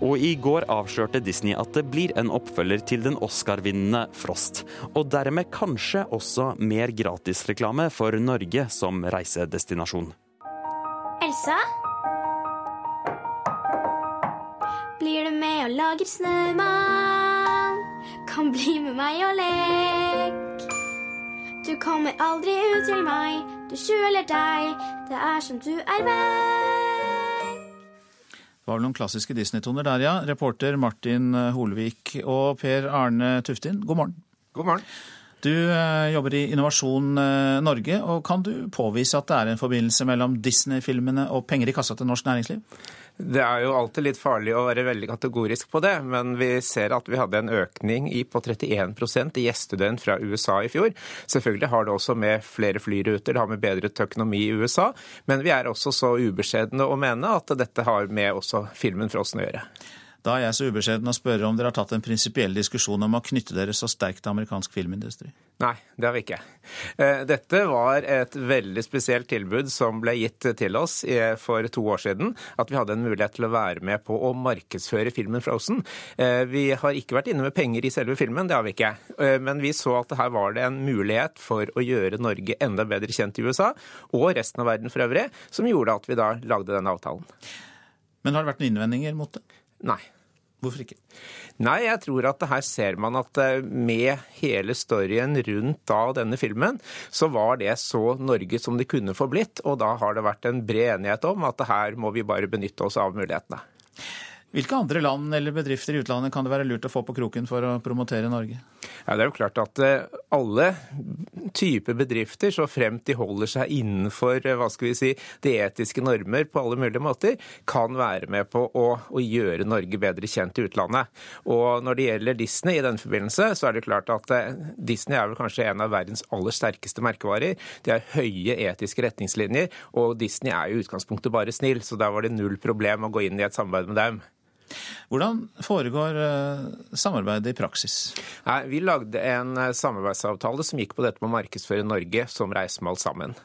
Og i går avslørte Disney at det blir en oppfølger til den Oscar-vinnende Frost. Og dermed kanskje også mer gratisreklame for Norge som reisedestinasjon. Elsa? Blir du med og lager snømann? Kan bli med meg og lek. Du kommer aldri ut til meg, du skjuler deg. Det er som du er vekk. Det var vel noen klassiske Disney-toner der, ja. Reporter Martin eh, Holvik og Per Arne Tuftin, god morgen. God morgen. Du eh, jobber i Innovasjon eh, Norge, og kan du påvise at det er en forbindelse mellom Disney-filmene og penger i kassa til norsk næringsliv? Det er jo alltid litt farlig å være veldig kategorisk på det, men vi ser at vi hadde en økning på 31% i gjestedøgn fra USA i fjor. Selvfølgelig har det også med flere flyruter, det har med bedret økonomi i USA, men vi er også så ubeskjedne å mene at dette har med også filmen Frossen å gjøre. Da er jeg så ubeskjeden å spørre om dere har tatt en prinsipiell diskusjon om å knytte dere så sterkt til amerikansk filmindustri? Nei, det har vi ikke. Eh, dette var et veldig spesielt tilbud som ble gitt til oss for to år siden. At vi hadde en mulighet til å være med på å markedsføre filmen Frozen. Eh, vi har ikke vært inne med penger i selve filmen, det har vi ikke. Eh, men vi så at her var det en mulighet for å gjøre Norge enda bedre kjent i USA, og resten av verden for øvrig, som gjorde at vi da lagde denne avtalen. Men har det vært noen innvendinger mot det? Nei. Hvorfor ikke? Nei, jeg tror at her ser man at eh, med hele storyen rundt da denne filmen, så var det så Norge som det kunne få blitt. Og da har det vært en bred enighet om at her må vi bare benytte oss av mulighetene. Hvilke andre land eller bedrifter i utlandet kan det være lurt å få på kroken for å promotere Norge? Ja, det er jo klart at eh, alle typer bedrifter, så fremt de holder seg innenfor eh, hva skal vi si, de etiske normer på alle mulige måter, kan være med på å, å gjøre Norge bedre kjent i utlandet. Og når det gjelder Disney i den forbindelse, så er det klart at eh, Disney er vel kanskje en av verdens aller sterkeste merkevarer. De har høye etiske retningslinjer, og Disney er jo i utgangspunktet bare snill, så da var det null problem å gå inn i et samarbeid med dem. Hvordan foregår eh, samarbeidet i praksis? Vi lagde en eh, samarbeidsavtale som gikk på dette med å markedsføre Norge som reisemål sammen.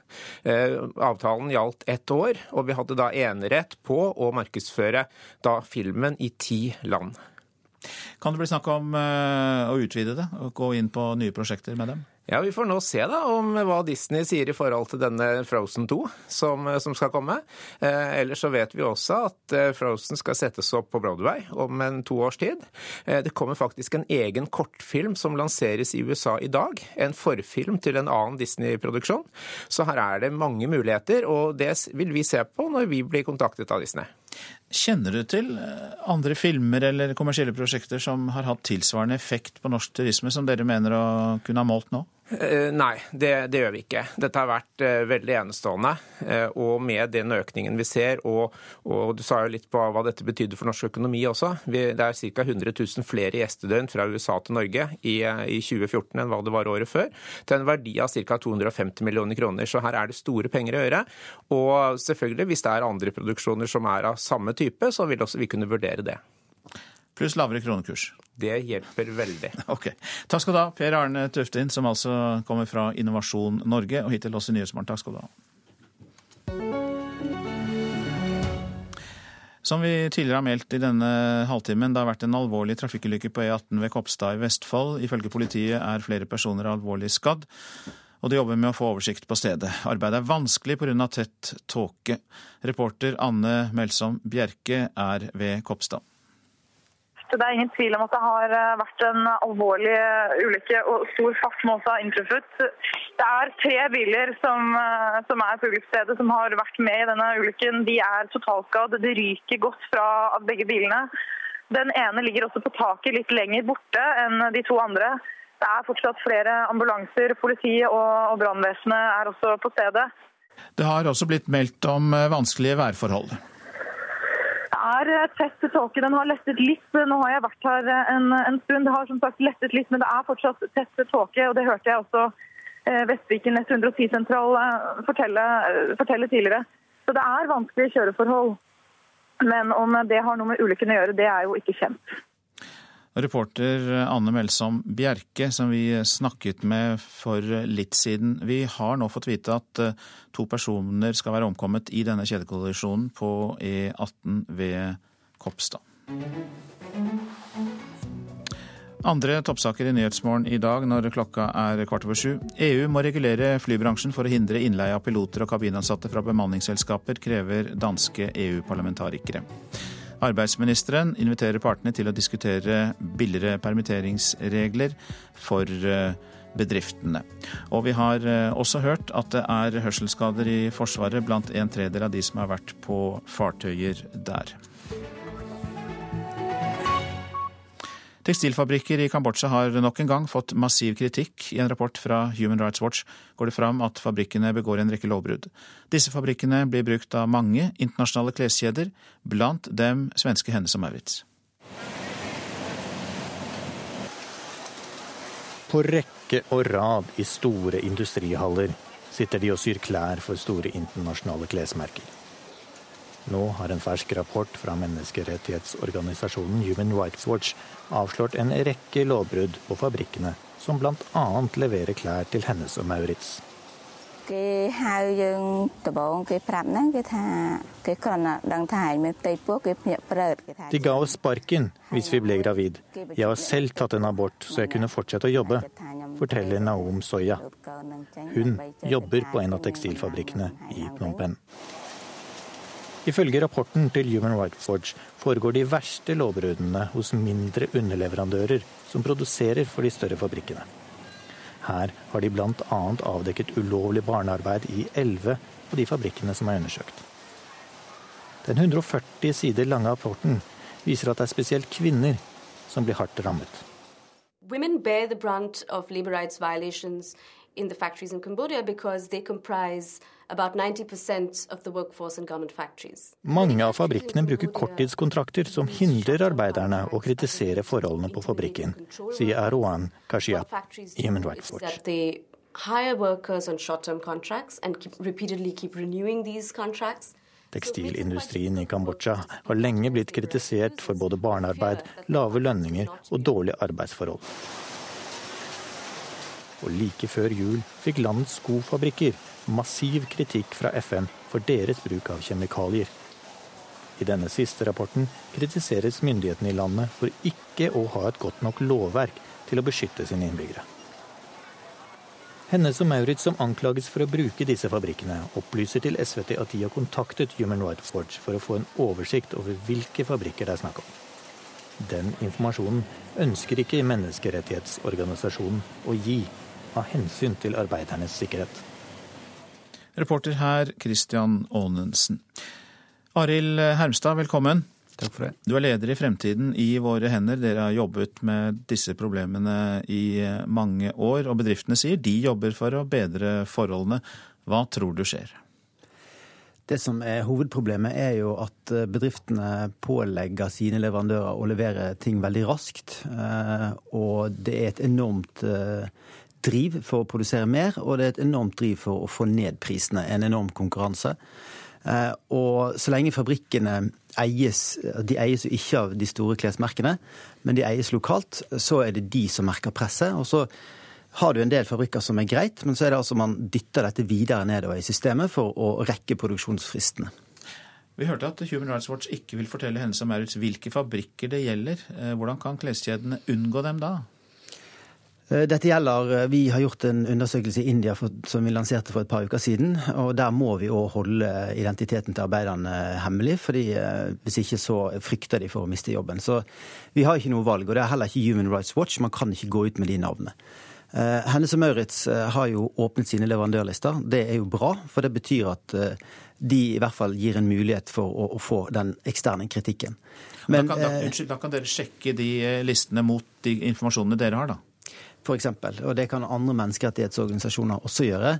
Eh, avtalen gjaldt ett år, og vi hadde da enerett på å markedsføre da filmen i ti land. Kan det bli snakk om å utvide det og gå inn på nye prosjekter med dem? Ja, Vi får nå se da om hva Disney sier i forhold til denne Frozen 2 som, som skal komme. Eh, ellers så vet vi også at eh, Frozen skal settes opp på Broadway om en to års tid. Eh, det kommer faktisk en egen kortfilm som lanseres i USA i dag. En forfilm til en annen Disney-produksjon. Så her er det mange muligheter, og det vil vi se på når vi blir kontaktet av Disney. Kjenner du til eh, andre filmer eller kommersielle prosjekter som har hatt tilsvarende effekt på norsk turisme, som dere mener å kunne ha målt nå? Eh, nei, det, det, gjør vi ikke. Dette har vært uh, veldig enestående. Uh, og med den økningen vi ser, og, og, du sa jo litt på hva dette betydde for norsk økonomi også. Vi, det er ca. 100 000 flere gjestedøgn fra USA til Norge i, i, 2014 enn hva det var året før. Til en verdi av ca. 250 millioner kroner. Så her er det store penger å gjøre. Og selvfølgelig, hvis det er andre produksjoner som er av samme type, så vil også vi kunne vurdere det. Pluss lavere kronekurs. Det hjelper veldig. Ok. Takk skal du ha, Per Arne Tøftin, som altså kommer fra Innovasjon Norge, og hittil også i Nyhetsmorgen. Takk skal du ha. Som vi tidligere har meldt i denne halvtimen, det har vært en alvorlig trafikkulykke på E18 ved Kopstad i Vestfold. Ifølge politiet er flere personer alvorlig skadd, og de jobber med å få oversikt på stedet. Arbeidet er vanskelig pga. tett tåke. Reporter Anne Melsom Bjerke er ved Kopstad. Det er ingen tvil om at det har eh, vært en alvorlig eh, ulykke, og stor fart må også ha inntruffet. Det er tre biler som, eh, som er på ulykkesstedet som har vært med i denne ulykken. De er totalskadd. Det ryker godt fra begge bilene. Den ene ligger også på taket litt lenger borte enn de to andre. Det er fortsatt flere ambulanser. Politiet og, brannvesenet er også på stedet. Det har også blitt meldt om vanskelige værforhold er eh, tett tåke. Den har lettet litt. Nå har jeg vært her eh, en, en, stund. Det har som sagt lettet litt, men det er fortsatt tett tåke. og Det hørte jeg også eh, Vestviken 110-sentral fortelle, fortelle, tidligere. Så det er vanskelige kjøreforhold. Men om det har noe med ulykken å gjøre, det er jo ikke kjent. Reporter Anne Melsom Bjerke, som vi snakket med for litt siden. Vi har nå fått vite at eh, to personer skal være omkommet i denne kjedekollisjonen på E18 ved Kopstad. Andre toppsaker i Nyhetsmorgen i dag når klokka er kvart over sju. EU må regulere flybransjen for å hindre innleie av piloter og kabinansatte fra bemanningsselskaper, krever danske EU-parlamentarikere. Arbeidsministeren inviterer partene til å diskutere billigere permitteringsregler for eh, bedriftene. Og vi har eh, også hørt at det er hørselsskader i Forsvaret blant en tredel av de som har vært på fartøyer der. Tekstilfabrikker i Kambodsja har nok en gang fått massiv kritikk. I en rapport fra Human Rights Watch går det fram at fabrikkene begår en rekke lovbrudd. Disse fabrikkene blir brukt av mange internasjonale kleskjeder, blant dem svenske Hennes og Maurits. På rekke og rad i store industrihaller sitter de og syr klær for store internasjonale klesmerker. Nå har en fersk rapport fra menneskerettighetsorganisasjonen Human Rights Watch avslørt en rekke lovbrudd på fabrikkene, som bl.a. leverer klær til Hennes og Maurits. De ga oss sparken hvis vi ble gravid. Jeg har selv tatt en abort så jeg kunne fortsette å jobbe, forteller Naom Soya. Hun jobber på en av tekstilfabrikkene i Phnom Penh. Ifølge rapporten til Human Rights Watch foregår de verste lovbruddene hos mindre underleverandører som produserer for de større fabrikkene. Her har de bl.a. avdekket ulovlig barnearbeid i elleve av de fabrikkene som er undersøkt. Den 140 sider lange rapporten viser at det er spesielt kvinner som blir hardt rammet. Women bear the brunt of labor rights violations in the factories in Cambodia because they comprise about 90% of the workforce in garment factories. Mange av fabrikkene bruker korttidskontrakter som hindrer arbeiderne å kritisere forholdene på fabrikken, sier Aroan Kashiap i Human Rights Watch. Hire workers on short-term contracts and keep, repeatedly keep renewing these contracts. Tekstilindustrien i Kambodsja har lenge blitt kritisert for både barnearbeid, lave lønninger og dårlige arbeidsforhold. Og like før jul fikk landets skofabrikker massiv kritikk fra FN for deres bruk av kjemikalier. I denne siste rapporten kritiseres myndighetene i landet for ikke å ha et godt nok lovverk til å beskytte sine innbyggere. Hennes og Maurits, som anklages for å bruke disse fabrikkene, opplyser til SVT at de har kontaktet Human Rights Watch for å få en oversikt over hvilke fabrikker det er snakk om. Den informasjonen ønsker ikke menneskerettighetsorganisasjonen å gi, av hensyn til arbeidernes sikkerhet. Reporter her Christian Aanensen. Arild Hermstad, velkommen. Takk for det. Du er leder i Fremtiden i våre hender. Dere har jobbet med disse problemene i mange år, og bedriftene sier de jobber for å bedre forholdene. Hva tror du skjer? Det som er Hovedproblemet er jo at bedriftene pålegger sine leverandører å levere ting veldig raskt. Og det er et enormt driv for å produsere mer, og det er et enormt driv for å få ned prisene. En enorm konkurranse. Og så lenge fabrikkene eies De eies jo ikke av de store klesmerkene, men de eies lokalt, så er det de som merker presset. Og så har du en del fabrikker som er greit, men så er det altså man dytter dette videre nedover i systemet for å rekke produksjonsfristene. Vi hørte at Human Rights Watch ikke vil fortelle Hennes og Maurits hvilke fabrikker det gjelder. Hvordan kan kleskjedene unngå dem da? Dette gjelder, Vi har gjort en undersøkelse i India for, som vi lanserte for et par uker siden. og Der må vi òg holde identiteten til arbeiderne hemmelig. fordi Hvis ikke så frykter de for å miste jobben. Så vi har ikke noe valg. Og det er heller ikke Human Rights Watch. Man kan ikke gå ut med de navnene. Hennes og Maurits har jo åpnet sine leverandørlister. Det er jo bra, for det betyr at de i hvert fall gir en mulighet for å, å få den eksterne kritikken. Men, da, kan, da, unnskyld, da kan dere sjekke de listene mot de informasjonene dere har, da? For eksempel, og det kan andre menneskerettighetsorganisasjoner også gjøre.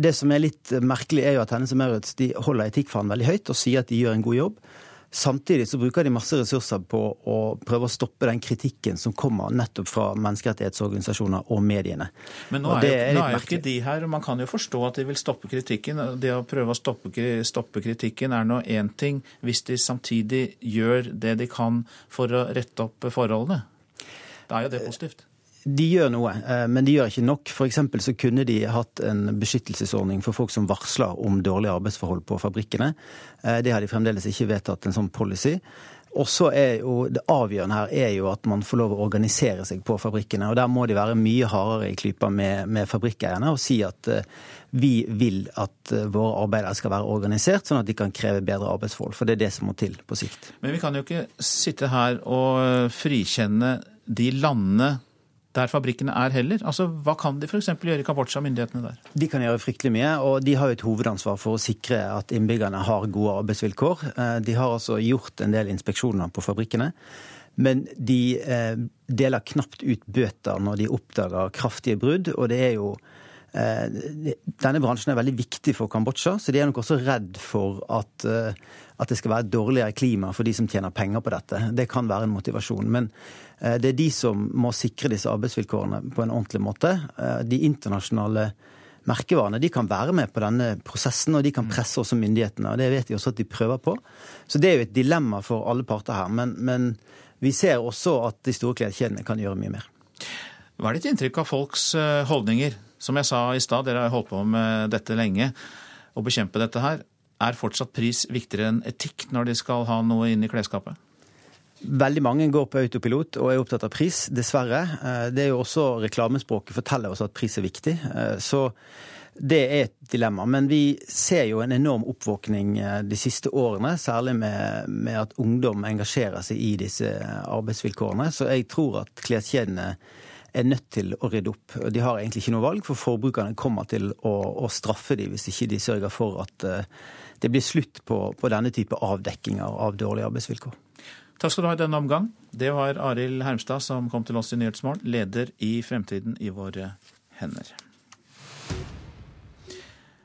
Det som er litt merkelig, er jo at Hennes og Maurits de holder etikkfanen veldig høyt og sier at de gjør en god jobb. Samtidig så bruker de masse ressurser på å prøve å stoppe den kritikken som kommer nettopp fra menneskerettighetsorganisasjoner og mediene. Men nå er, jo, er, nå er jo ikke de her, og man kan jo forstå at de vil stoppe kritikken. Det å prøve å stoppe, stoppe kritikken er nå én ting, hvis de samtidig gjør det de kan for å rette opp forholdene. Da er jo det positivt. De gjør noe, men de gjør ikke nok. F.eks. så kunne de hatt en beskyttelsesordning for folk som varsler om dårlige arbeidsforhold på fabrikkene. Det har de fremdeles ikke vedtatt en sånn policy. Og så er jo Det avgjørende her er jo at man får lov å organisere seg på fabrikkene. og Der må de være mye hardere i klypa med, med fabrikkeierne og si at uh, vi vil at uh, våre arbeidere skal være organisert, sånn at de kan kreve bedre arbeidsforhold. For det er det som må til på sikt. Men vi kan jo ikke sitte her og frikjenne de landene der fabrikkene er heller? Altså, Hva kan de f.eks. gjøre i Kambodsja, myndighetene der? De kan gjøre fryktelig mye, og de har jo et hovedansvar for å sikre at innbyggerne har gode arbeidsvilkår. De har altså gjort en del inspeksjoner på fabrikkene. Men de deler knapt ut bøter når de oppdager kraftige brudd, og det er jo denne bransjen er veldig viktig for Kambodsja, så de er nok også redd for at, at, det skal være dårligere klima for de som tjener penger på dette. Det kan være en motivasjon. Men det er de som må sikre disse arbeidsvilkårene på en ordentlig måte. De internasjonale merkevarene de kan være med på denne prosessen, og de kan presse også myndighetene. og Det vet vi også at de prøver på. Så det er jo et dilemma for alle parter her. Men, men vi ser også at de store kleskjedene kan gjøre mye mer. Hva er ditt inntrykk av folks holdninger? Som jeg sa i stad, dere har holdt på med dette lenge. Å bekjempe dette her. Er fortsatt pris viktigere enn etikk når de skal ha noe inn i klesskapet? Veldig mange går på autopilot og er opptatt av pris, dessverre. Det er jo også Reklamespråket forteller oss at pris er viktig. Så det er et dilemma. Men vi ser jo en enorm oppvåkning de siste årene, særlig med, med at ungdom engasjerer seg i disse arbeidsvilkårene. Så jeg tror at kleskjedene er nødt til å rydde opp. De har egentlig ikke noe valg, for forbrukerne kommer til å, å straffe dem hvis ikke de sørger for at det blir slutt på, på denne type avdekkinger av dårlige arbeidsvilkår. Takk skal du ha i denne omgang. Det var Arild Hermstad som kom til oss i Nyhetsmorgen, leder i Fremtiden i våre hender.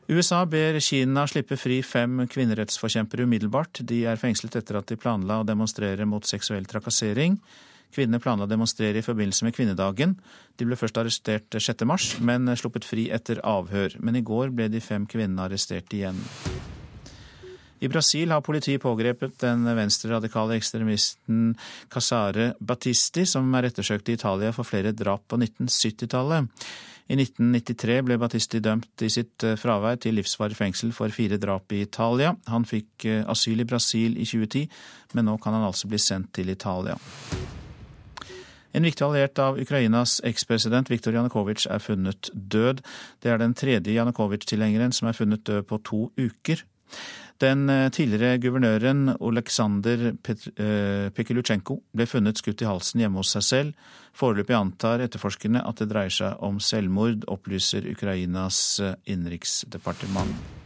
USA ber Kina slippe fri fem kvinnerettsforkjempere umiddelbart. De er fengslet etter at de planla å demonstrere mot seksuell trakassering. Kvinnene planla å demonstrere i forbindelse med kvinnedagen. De ble først arrestert 6.3, men sluppet fri etter avhør. Men i går ble de fem kvinnene arrestert igjen. I Brasil har politiet pågrepet den venstreradikale ekstremisten Casare Battisti, som er ettersøkt i Italia for flere drap på 1970-tallet. I 1993 ble Battisti dømt i sitt eh, fravær til livsvarig fengsel for fire drap i Italia. Han fikk eh, asyl i Brasil i 2010, men nå kan han altså bli sendt til Italia. En viktig alliert av Ukrainas ekspresident Viktor Janukovitsj er funnet død. Det er den tredje Janukovitsj-tilhengeren som er funnet død på to uker. Den eh, tidligere guvernøren Oleksandr eh, ble funnet skutt i halsen hjemme hos seg selv. Foreløpig antar etterforskerne at det dreier seg om selvmord, opplyser Ukrainas eh, innenriksdepartement.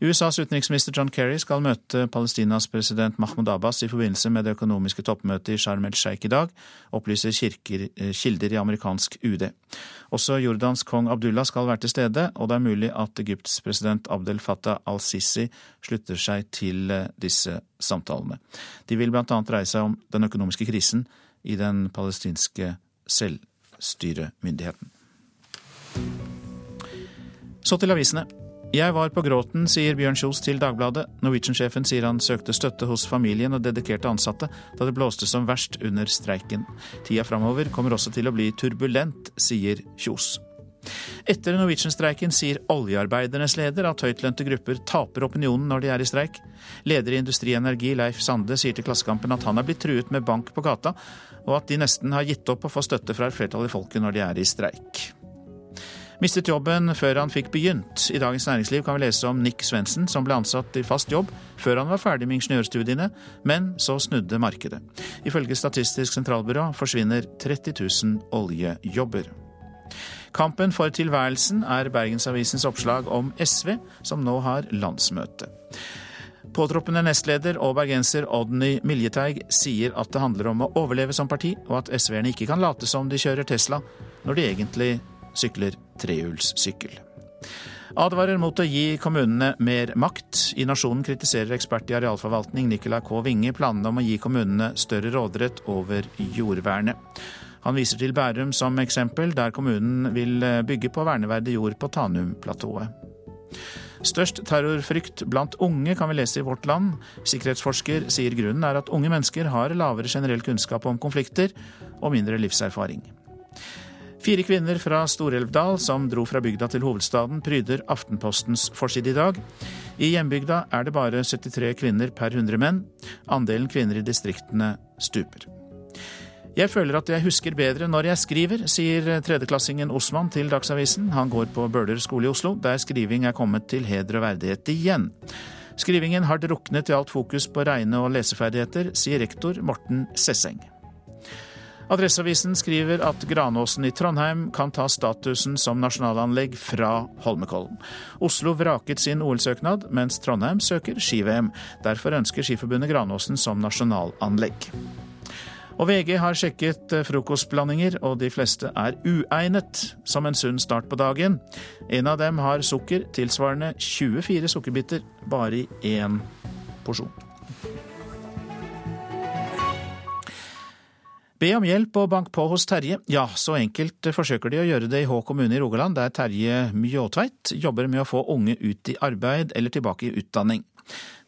USAs utenriksminister John Kerry skal møte Palestinas president Mahmoud Abbas i forbindelse med det økonomiske toppmøtet i Sharm el-Sheikh i dag, opplyser kirker, eh, kilder i amerikansk UD. Også Jordans kong Abdullah skal være til stede, og det er mulig at Egypts president Abdel Fattah al-Sisi slutter seg til eh, disse samtalene. De vil bl.a. dreie seg om den økonomiske krisen i den palestinske selvstyremyndigheten. Så til avisene. Jeg var på gråten, sier Bjørn Kjos til Dagbladet. Norwegian-sjefen sier han søkte støtte hos familien og dedikerte ansatte da det blåste som verst under streiken. Tida framover kommer også til å bli turbulent, sier Kjos. Etter Norwegian-streiken sier oljearbeidernes leder at høytlønte grupper taper opinionen når de er i streik. Leder i Industri Energi, Leif Sande, sier til Klassekampen at han er blitt truet med bank på gata, og at de nesten har gitt opp å få støtte fra et flertall i folket når de er i streik. Mistet jobben før han fikk begynt. I Dagens Næringsliv kan vi lese om Nick Svendsen, som ble ansatt i fast jobb før han var ferdig med ingeniørstudiene, men så snudde markedet. Ifølge Statistisk sentralbyrå forsvinner 30 000 oljejobber. Kampen for tilværelsen er Bergensavisens oppslag om SV, som nå har landsmøte. Påtroppende nestleder og bergenser Odny Miljeteig sier at det handler om å overleve som parti, og at SV-erne ikke kan late som de kjører Tesla, når de egentlig sykler trehjulssykkel. Advarer mot å gi kommunene mer makt. I Nasjonen kritiserer ekspert i arealforvaltning Nicolai K. Winge planene om å gi kommunene større råderett over jordvernet. Han viser til Bærum som eksempel, der kommunen vil bygge på verneverdig jord på Tanum-platået. Størst terrorfrykt blant unge kan vi lese i Vårt Land. Sikkerhetsforsker sier grunnen er at unge mennesker har lavere generell kunnskap om konflikter og mindre livserfaring. Fire kvinner fra Stor-Elvdal som dro fra bygda til hovedstaden, pryder Aftenpostens forside i dag. I hjembygda er det bare 73 kvinner per 100 menn. Andelen kvinner i distriktene stuper. Jeg føler at jeg husker bedre når jeg skriver, sier tredjeklassingen Osman til Dagsavisen. Han går på Bøler skole i Oslo, der skriving er kommet til heder og verdighet igjen. Skrivingen har druknet i alt fokus på regne- og leseferdigheter, sier rektor Morten Sesseng. Adresseavisen skriver at Granåsen i Trondheim kan ta statusen som nasjonalanlegg fra Holmenkollen. Oslo vraket sin OL-søknad, mens Trondheim søker ski-VM. Derfor ønsker Skiforbundet Granåsen som nasjonalanlegg. Og VG har sjekket frokostblandinger, og de fleste er uegnet som en sunn start på dagen. En av dem har sukker tilsvarende 24 sukkerbiter bare i én porsjon. Be om hjelp og bank på hos Terje. Ja, så enkelt forsøker de å gjøre det i Hå kommune i Rogaland, der Terje Mjåtveit jobber med å få unge ut i arbeid eller tilbake i utdanning.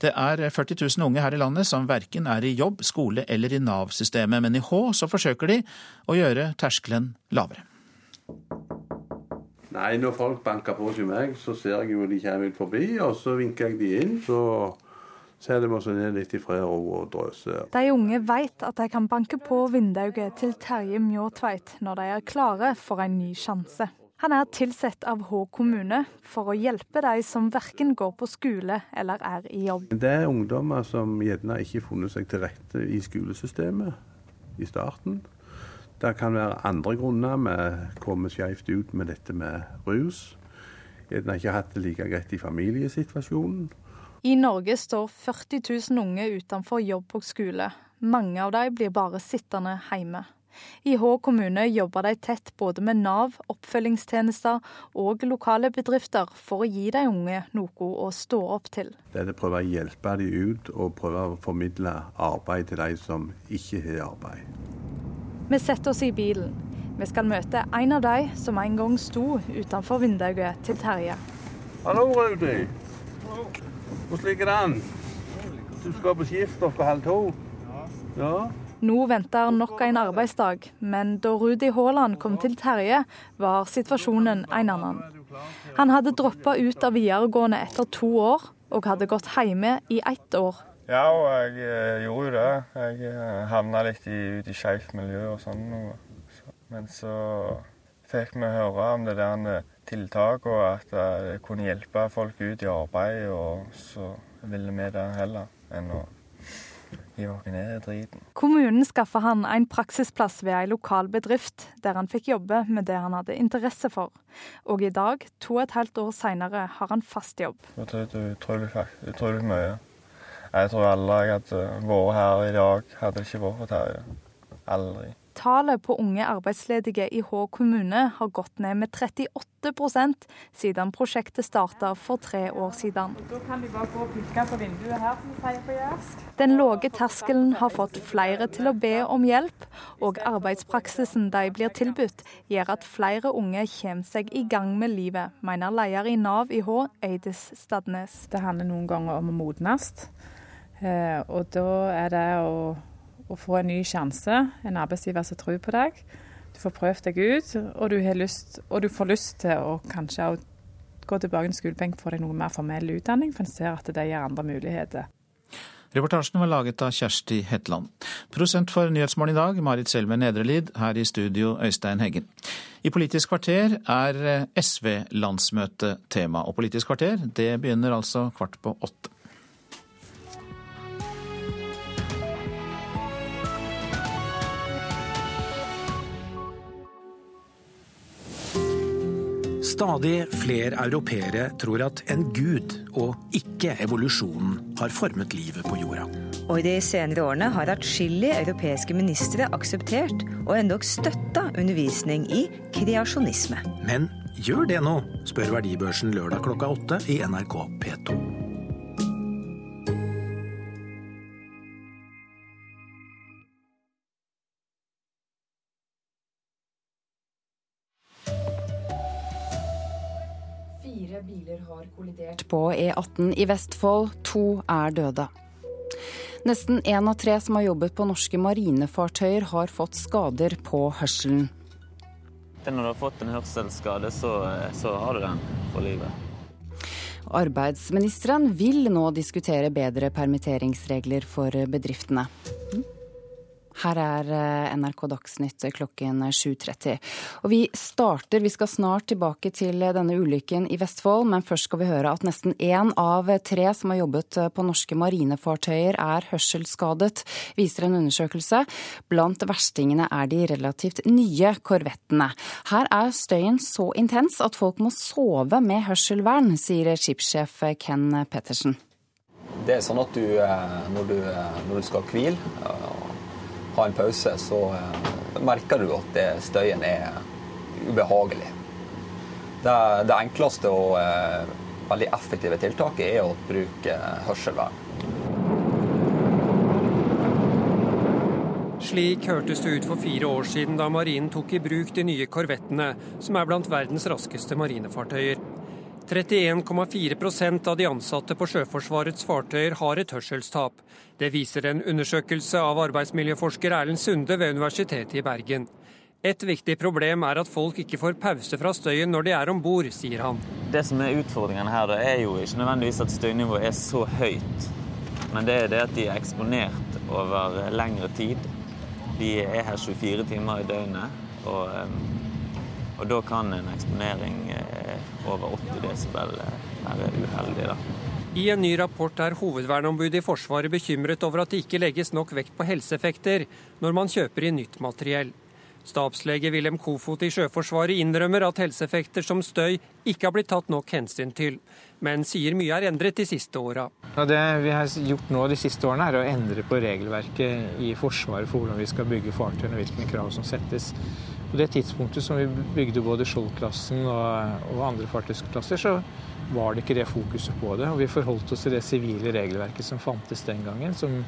Det er 40 000 unge her i landet som verken er i jobb, skole eller i Nav-systemet, men i Hå så forsøker de å gjøre terskelen lavere. Nei, når folk banker på hos meg, så ser jeg jo de kommer ut forbi, og så vinker jeg de inn. så setter vi oss ned litt i fred og drøser. De unge vet at de kan banke på vinduet til Terje Mjåtveit når de er klare for en ny sjanse. Han er tilsatt av Hå kommune for å hjelpe de som verken går på skole eller er i jobb. Det er ungdommer som gjerne ikke har funnet seg til rette i skolesystemet i starten. Det kan være andre grunner. Vi kommer skjevt ut med dette med rus. Gjerne ikke hatt det like greit i familiesituasjonen. I Norge står 40 000 unge utenfor jobb og skole. Mange av dem blir bare sittende hjemme. I Hå kommune jobber de tett både med Nav, oppfølgingstjenester og lokale bedrifter for å gi de unge noe å stå opp til. Det er å prøve å hjelpe dem ut og prøve å formidle arbeid til de som ikke har arbeid. Vi setter oss i bilen. Vi skal møte en av de som en gang sto utenfor vinduet til Terje. Hallo, Rudi. Hvordan ligger det an? Du skal på skift klokka halv to? Ja. Nå venter nok en arbeidsdag, men da Rudi Haaland kom til Terje, var situasjonen en annen. Han hadde droppa ut av videregående etter to år, og hadde gått hjemme i ett år. Ja, og jeg eh, gjorde jo det. Jeg eh, havna litt i, ut i skeivt miljø og sånn. Men så fikk vi høre om det der tiltaket, og at det kunne hjelpe folk ut i arbeid. Og så ville vi det heller enn å Kommunen skaffa han en praksisplass ved ei lokal bedrift, der han fikk jobbe med det han hadde interesse for. Og i dag, to og et halvt år seinere, har han fast jobb. Det er utrolig, utrolig mye. Jeg tror aldri jeg hadde vært her i dag, hadde det ikke vært for Terje. Aldri. Tallet på unge arbeidsledige i Hå kommune har gått ned med 38% siden prosjektet starta for tre år siden. Den lave terskelen har fått flere til å be om hjelp, og arbeidspraksisen de blir tilbudt, gjør at flere unge kommer seg i gang med livet, mener leder i Nav i Hå, Eidis Stadnes. Det handler noen ganger om å modnes, eh, og da er det å å få en ny sjanse, en arbeidsgiver som tror på deg. Du får prøvd deg ut, og du, lyst, og du får lyst til å kanskje gå tilbake til skolebenk for deg noe mer formell utdanning, for en ser at det gir andre muligheter. Reportasjen var laget av Kjersti Hetland. Prosent for Nyhetsmorgen i dag, Marit Selve Nedrelid. Her i studio, Øystein Heggen. I Politisk kvarter er SV-landsmøte tema. Og Politisk kvarter det begynner altså kvart på åtte. Stadig flere europeere tror at en gud, og ikke evolusjonen, har formet livet på jorda. Og i de senere årene har atskillige europeiske ministre akseptert og endog støtta undervisning i kreasjonisme. Men gjør det nå, spør Verdibørsen lørdag klokka åtte i NRK P2. Kollidert på E18 i Vestfold. To er døde. Nesten én av tre som har jobbet på norske marinefartøyer, har fått skader på hørselen. Når du har fått en hørselsskade, så, så har du den for livet. Arbeidsministeren vil nå diskutere bedre permitteringsregler for bedriftene. Her er eh, NRK Dagsnytt klokken 7.30. Og vi starter, vi skal snart tilbake til denne ulykken i Vestfold, men først skal vi høre at nesten én av tre som har jobbet på norske marinefartøyer er hørselsskadet, viser en undersøkelse. Blant verstingene er de relativt nye korvettene. Her er støyen så intens at folk må sove med hørselvern, sier skipssjef Ken Pettersen. Det er sånn at du, eh, når du, eh, når du skal hvile ha en pause, så uh, merker du at det, støyen er ubehagelig. Det, det enkleste og eh, veldig effektive tiltaket er å bruke hørselvern. Slik hørtes det ut for fire år siden da marinen tok i bruk de nye korvettene, som er blant verdens raskeste marinefartøyer. 31,4% av de ansatte på Sjøforsvarets fartøyer har et hørselstap. Det viser en undersøkelse av arbeidsmiljøforsker Erlend Sunde ved Universitetet i Bergen. Et viktig problem er at folk ikke får pause fra støyen når de er om bord, sier han. Det som er utfordringen her, er jo ikke nødvendigvis at støynivået er så høyt. Men det er det at de er eksponert over lengre tid. De er her 24 timer i døgnet. og eh, og da kan en eksponering eh, over 80 desibel er være uheldig. da. I en ny rapport er hovedverneombudet i Forsvaret bekymret over at det ikke legges nok vekt på helseeffekter når man kjøper inn nytt materiell. Stabslege Wilhelm Kofot i Sjøforsvaret innrømmer at helseeffekter som støy ikke har blitt tatt nok hensyn til, men sier mye er endret de siste åra. Ja, det vi har gjort nå de siste årene, er å endre på regelverket i Forsvaret for hvordan vi skal bygge fartøyene og hvilke krav som settes. På det tidspunktet som vi bygde både Skjold-klassen og, og andre fartøysklasser, så var det ikke det fokuset på det. Og vi forholdt oss til det sivile regelverket som fantes den gangen, som,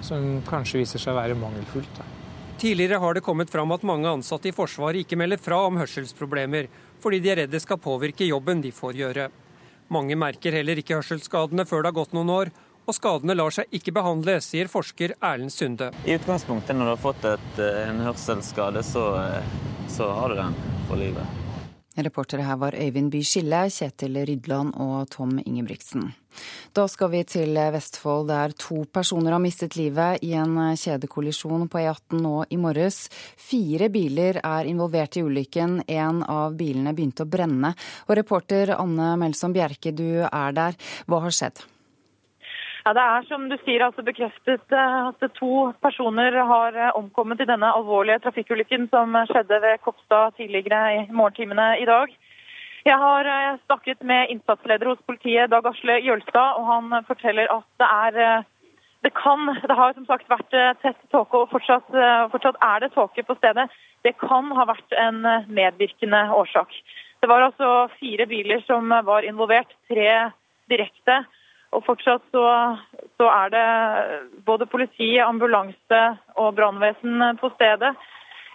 som kanskje viser seg å være mangelfullt. Da. Tidligere har det kommet fram at mange ansatte i Forsvaret ikke melder fra om hørselsproblemer, fordi de er redd det skal påvirke jobben de får gjøre. Mange merker heller ikke hørselsskadene før det har gått noen år, og skadene lar seg ikke behandle, sier forsker Erlend Sunde. I utgangspunktet, når du har fått et, eh, en hørselsskade, så, eh, så har du den for livet. Reportere her var Øyvind By Skille, Kjetil Rydland og Tom Ingebrigtsen. Da skal vi til Vestfold, der to personer har mistet livet i en kjedekollisjon på E18 nå i morges. Fire biler er involvert i ulykken. En av bilene begynte å brenne. Og reporter Anne Melsom Bjerke, du er der. Hva har skjedd? Ja, Det er som du sier altså bekreftet eh, at to personer har eh, omkommet i denne alvorlige trafikkulykken som skjedde ved Kopstad tidligere i morgentimene i dag. Jeg har eh, snakket med innsatsleder hos politiet, Dag Asle Jølstad, og han forteller at det er det kan, det har som sagt vært tett tåke, og fortsatt, fortsatt er det tåke på stedet. Det kan ha vært en medvirkende årsak. Det var altså fire biler som var involvert, tre direkte. Og fortsatt så, så er det både politi, ambulanse og brannvesen på stedet.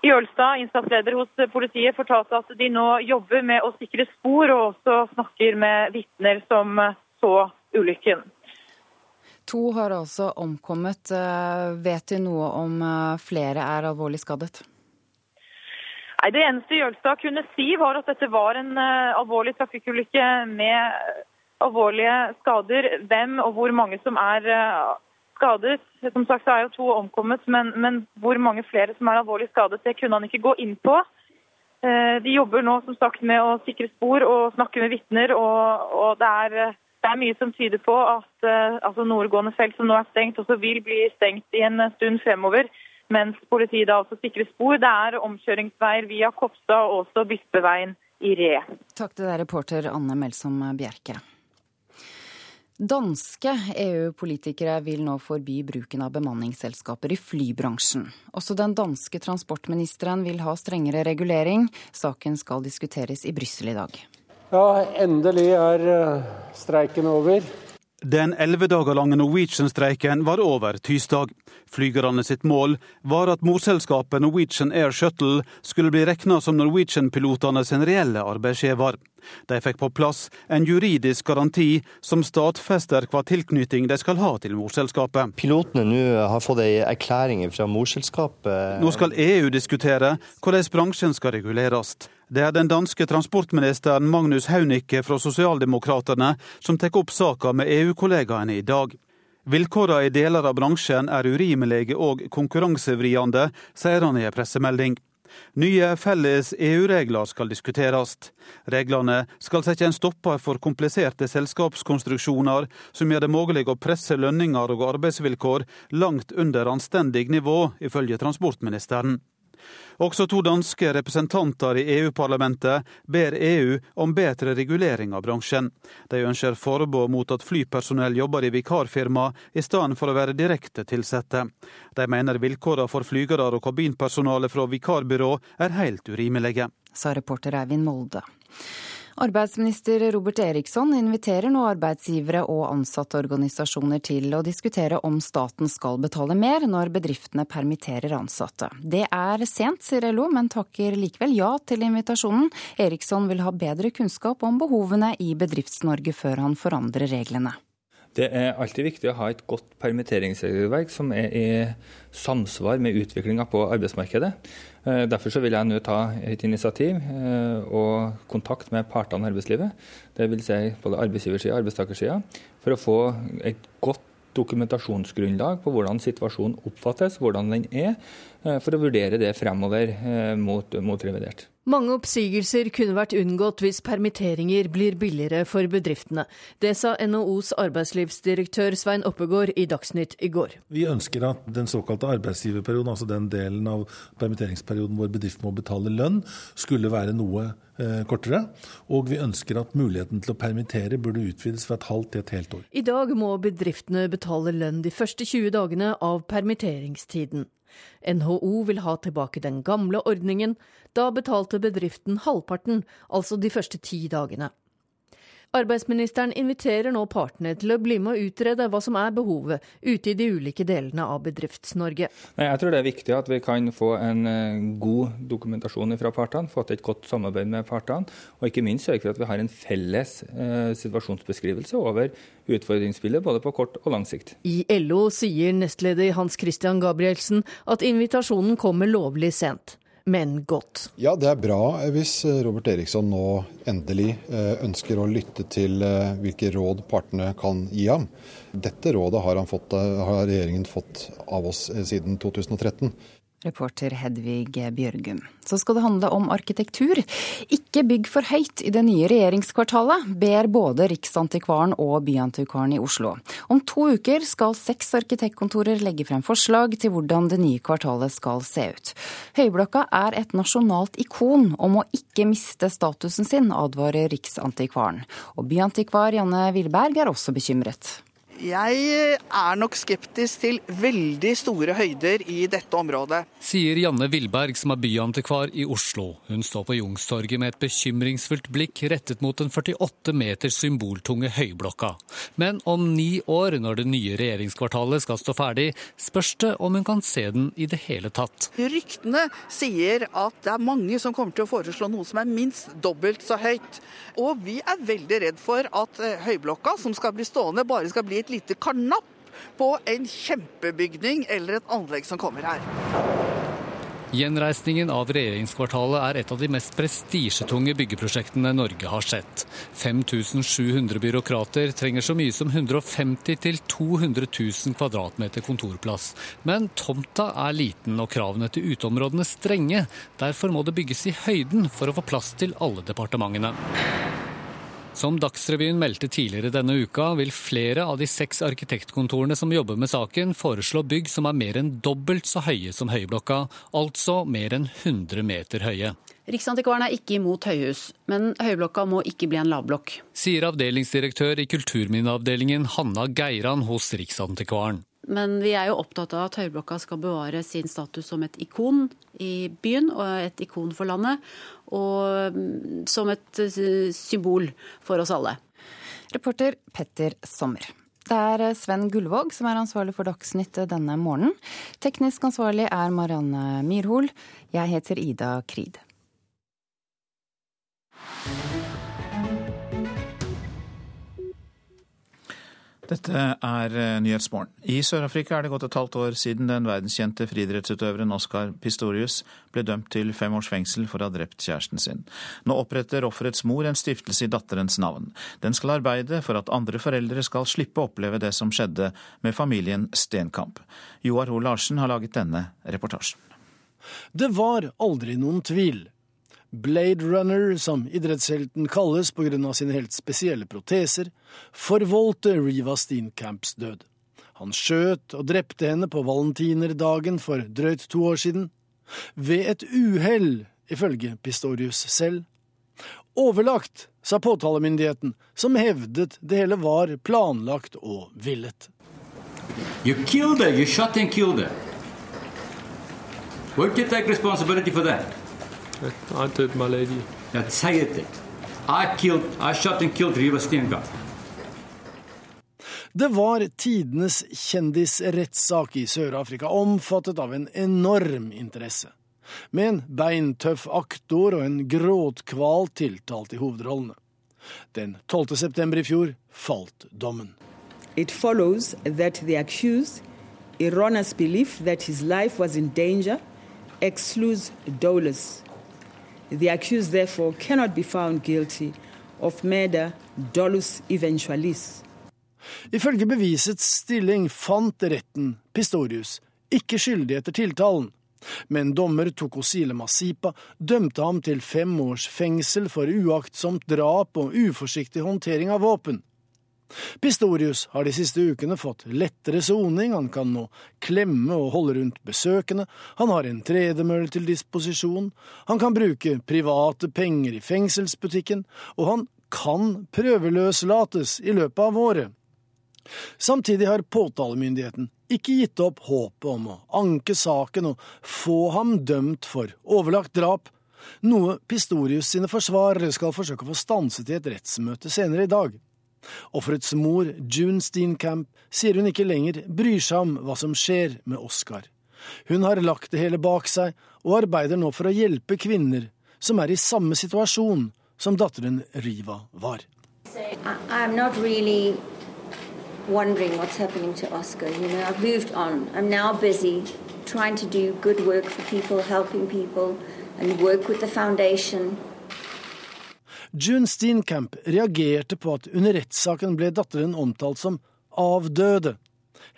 Jølstad, innsatsleder hos politiet, fortalte at de nå jobber med å sikre spor, og også snakker med vitner som så ulykken. To har altså omkommet. Vet de noe om flere er alvorlig skadet? Nei, Det eneste Jølstad kunne si, var at dette var en alvorlig trafikkulykke med alvorlige skader. Hvem og hvor mange som er eh, skadet. Som sagt så er jo to omkommet, men, men hvor mange flere som er alvorlig skadet, det kunne han ikke gå inn på. Eh, de jobber nå som sagt med å sikre spor og snakke med vitner. Og, og det, er, det, er, mye som tyder på at eh, altså nordgående felt som nå er stengt, også vil bli stengt i en stund fremover. Mens politiet da også sikrer spor. Det er omkjøringsveier via Kopstad og også Bispeveien i Re. Takk til deg, reporter Anne Melsom Bjerke. Danske EU-politikere vil nå forby bruken av bemanningsselskaper i flybransjen. Også den danske transportministeren vil ha strengere regulering. Saken skal diskuteres i Brussel i dag. Ja, endelig er eh, streiken over. Den elleve dager lange Norwegian-streiken var over tirsdag. Flygerne sitt mål var at morselskapet Norwegian Air Shuttle skulle bli regna som Norwegian-pilotene sin reelle arbeidsgiver. De fikk på plass en juridisk garanti som stadfester hva tilknytning de skal ha til morselskapet. Pilotene nå har fått ei erklæring fra morselskapet. Nå skal EU diskutere hvordan bransjen skal reguleres. Det er den danske transportministeren Magnus Haunicke fra Sosialdemokratene som tar opp saka med EU-kollegaene i dag. Vilkårene i deler av bransjen er urimelige og konkurransevriende, sier han i en pressemelding. Nye felles EU-regler skal diskuteres. Reglene skal sette en stopper for kompliserte selskapskonstruksjoner som gjør det mulig å presse lønninger og arbeidsvilkår langt under anstendig nivå, ifølge transportministeren. Også to danske representanter i EU-parlamentet ber EU om bedre regulering av bransjen. De ønsker forbud mot at flypersonell jobber i vikarfirma i stedet for å være direkte tilsatte. De mener vilkårene for flygere og kabinpersonale fra vikarbyrå er helt urimelige. Sa reporter Eivind Molde. Arbeidsminister Robert Eriksson inviterer nå arbeidsgivere og ansatteorganisasjoner til å diskutere om staten skal betale mer når bedriftene permitterer ansatte. Det er sent, sier LO, men takker likevel ja til invitasjonen. Eriksson vil ha bedre kunnskap om behovene i Bedrifts-Norge før han forandrer reglene. Det er alltid viktig å ha et godt permitteringsregelverk som er i samsvar med utviklinga på arbeidsmarkedet. Eh, derfor vil jeg nå ta et initiativ eh, og kontakt med partene i arbeidslivet, dvs. Si både arbeidsgiversida og arbeidstakersida, for å få et godt dokumentasjonsgrunnlag på hvordan situasjonen oppfattes, hvordan den er, eh, for å vurdere det fremover mot, mot revidert. Mange oppsigelser kunne vært unngått hvis permitteringer blir billigere for bedriftene. Det sa NHOs arbeidslivsdirektør Svein Oppegård i Dagsnytt i går. Vi ønsker at den såkalte arbeidsgiverperioden, altså den delen av permitteringsperioden hvor bedriften må betale lønn, skulle være noe eh, kortere. Og vi ønsker at muligheten til å permittere burde utvides fra et halvt til et helt år. I dag må bedriftene betale lønn de første 20 dagene av permitteringstiden. NHO vil ha tilbake den gamle ordningen. Da betalte bedriften halvparten, altså de første ti dagene. Arbeidsministeren inviterer nå partene til å bli med å utrede hva som er behovet ute i de ulike delene av Bedrifts-Norge. Jeg tror det er viktig at vi kan få en eh, god dokumentasjon fra partene, få til et godt samarbeid med partene, og ikke minst sørge for at vi har en felles eh, situasjonsbeskrivelse over utfordringsbildet både på kort og lang sikt. I LO sier nestleder Hans Christian Gabrielsen at invitasjonen kommer lovlig sent men godt. Ja, det er bra hvis Robert Eriksson nå endelig eh, ønsker å lytte til eh, hvilke råd partene kan gi ham. Dette rådet har, fått, eh, har regjeringen fått av oss siden 2013. Reporter Hedvig Bjørgum. Så skal det handle om arkitektur. Ikke bygg for høyt i det nye regjeringskvartalet, ber både Riksantikvaren og Byantikvaren i Oslo. Om to uker skal seks arkitektkontorer legge frem forslag til hvordan det nye kvartalet skal se ut. Høyblokka er et nasjonalt ikon og må ikke miste statusen sin, advarer Riksantikvaren. Og byantikvar Janne Willberg er også bekymret. Jeg er nok skeptisk til veldig store høyder i dette området. Sier Janne Vilberg, som er byantikvar i Oslo. Hun står på Jungstorget med et bekymringsfullt blikk rettet mot den 48 meter symboltunge høyblokka. Men om ni år, når det nye regjeringskvartalet skal stå ferdig, spørs det om hun kan se den i det hele tatt. Ryktene sier at det er mange som kommer til å foreslå noe som er minst dobbelt så høyt. Og vi er veldig redd for at eh, høyblokka, som skal bli stående, bare skal bli et lite karnapp på en kjempebygning eller et anlegg som kommer her. Gjenreisningen av regjeringskvartalet er et av de mest prestisjetunge byggeprosjektene Norge har sett. 5700 byråkrater trenger så mye som 150 000-200 000 kvadratmeter kontorplass. Men tomta er liten og kravene til uteområdene strenge. Derfor må det bygges i høyden for å få plass til alle departementene. Som Dagsrevyen meldte tidligere denne uka, vil flere av de seks arkitektkontorene som jobber med saken, foreslå bygg som er mer enn dobbelt så høye som Høyblokka, altså mer enn 100 meter høye. Riksantikvaren er ikke imot høyhus, men Høyblokka må ikke bli en lavblokk. Sier avdelingsdirektør i Kulturminneavdelingen Hanna Geiran hos Riksantikvaren. Men vi er jo opptatt av at Høyblokka skal bevare sin status som et ikon i byen og et ikon for landet og mm, som et eh, symbol for oss alle. Reporter Petter Sommer. Det er eh, Sven Gullvåg som er ansvarlig for Dagsnytt denne morgenen. Teknisk ansvarlig er Marianne Myrhol. Jeg heter Ida Krid. Dette er eh, Nyhetsmorgen. I Sør-Afrika er det gått et halvt år siden den verdenskjente friidrettsutøveren Oscar Pistorius ble dømt til fem års fengsel for å ha drept kjæresten sin. Nå oppretter offerets mor en stiftelse i datterens navn. Den skal arbeide for at andre foreldre skal slippe å oppleve det som skjedde med familien Stenkamp. Joar Ho Larsen har laget denne reportasjen. Det var aldri noen tvil. Blade Runner, som idrettshelten kalles pga. sine helt spesielle proteser, forvoldte Riva Steenkamps død. Han skjøt og drepte henne på valentinerdagen for drøyt to år siden. Ved et uhell, ifølge Pistorius selv. Overlagt, sa påtalemyndigheten, som hevdet det hele var planlagt og villet. You killed her. You shot and killed her. Where did for that? I did, my lady. Yeah, say it. I killed, I shot and killed Riva Stenga. Det var tidenes kjendisrettssak i Sør-Afrika, omfattet av en enorm interesse. Med en beintøff aktor og en gråtkval tiltalt i hovedrollene. Den 12. september i fjor falt dommen. It follows that the accused erroneous belief that his life was in danger excludes Dowless The accused therefore cannot be found guilty of murder dolus eventualis. Ifølge bevisets stilling fant retten Pistorius ikke skyldig etter tiltalen. Men dommer Tokosile Masipa dømte ham til fem års fengsel for uaktsomt drap og uforsiktig håndtering av våpen. Pistorius har de siste ukene fått lettere soning, han kan nå klemme og holde rundt besøkende, han har en tredemølle til disposisjon, han kan bruke private penger i fengselsbutikken, og han kan prøveløslates i løpet av året. Samtidig har påtalemyndigheten ikke gitt opp håpet om å anke saken og få ham dømt for overlagt drap, noe Pistorius sine forsvarere skal forsøke å få stanset i et rettsmøte senere i dag. Offerets mor, June Steenkamp, sier hun ikke lenger bryr seg om hva som skjer med Oscar. Hun har lagt det hele bak seg og arbeider nå for å hjelpe kvinner som er i samme situasjon som datteren Riva var. I'm not really wondering what's happening to Oscar. You know, I've moved on. I'm now busy trying to do good for people, helping people, and work with the. June Steenkamp reagerte på at under rettssaken ble datteren omtalt som avdøde.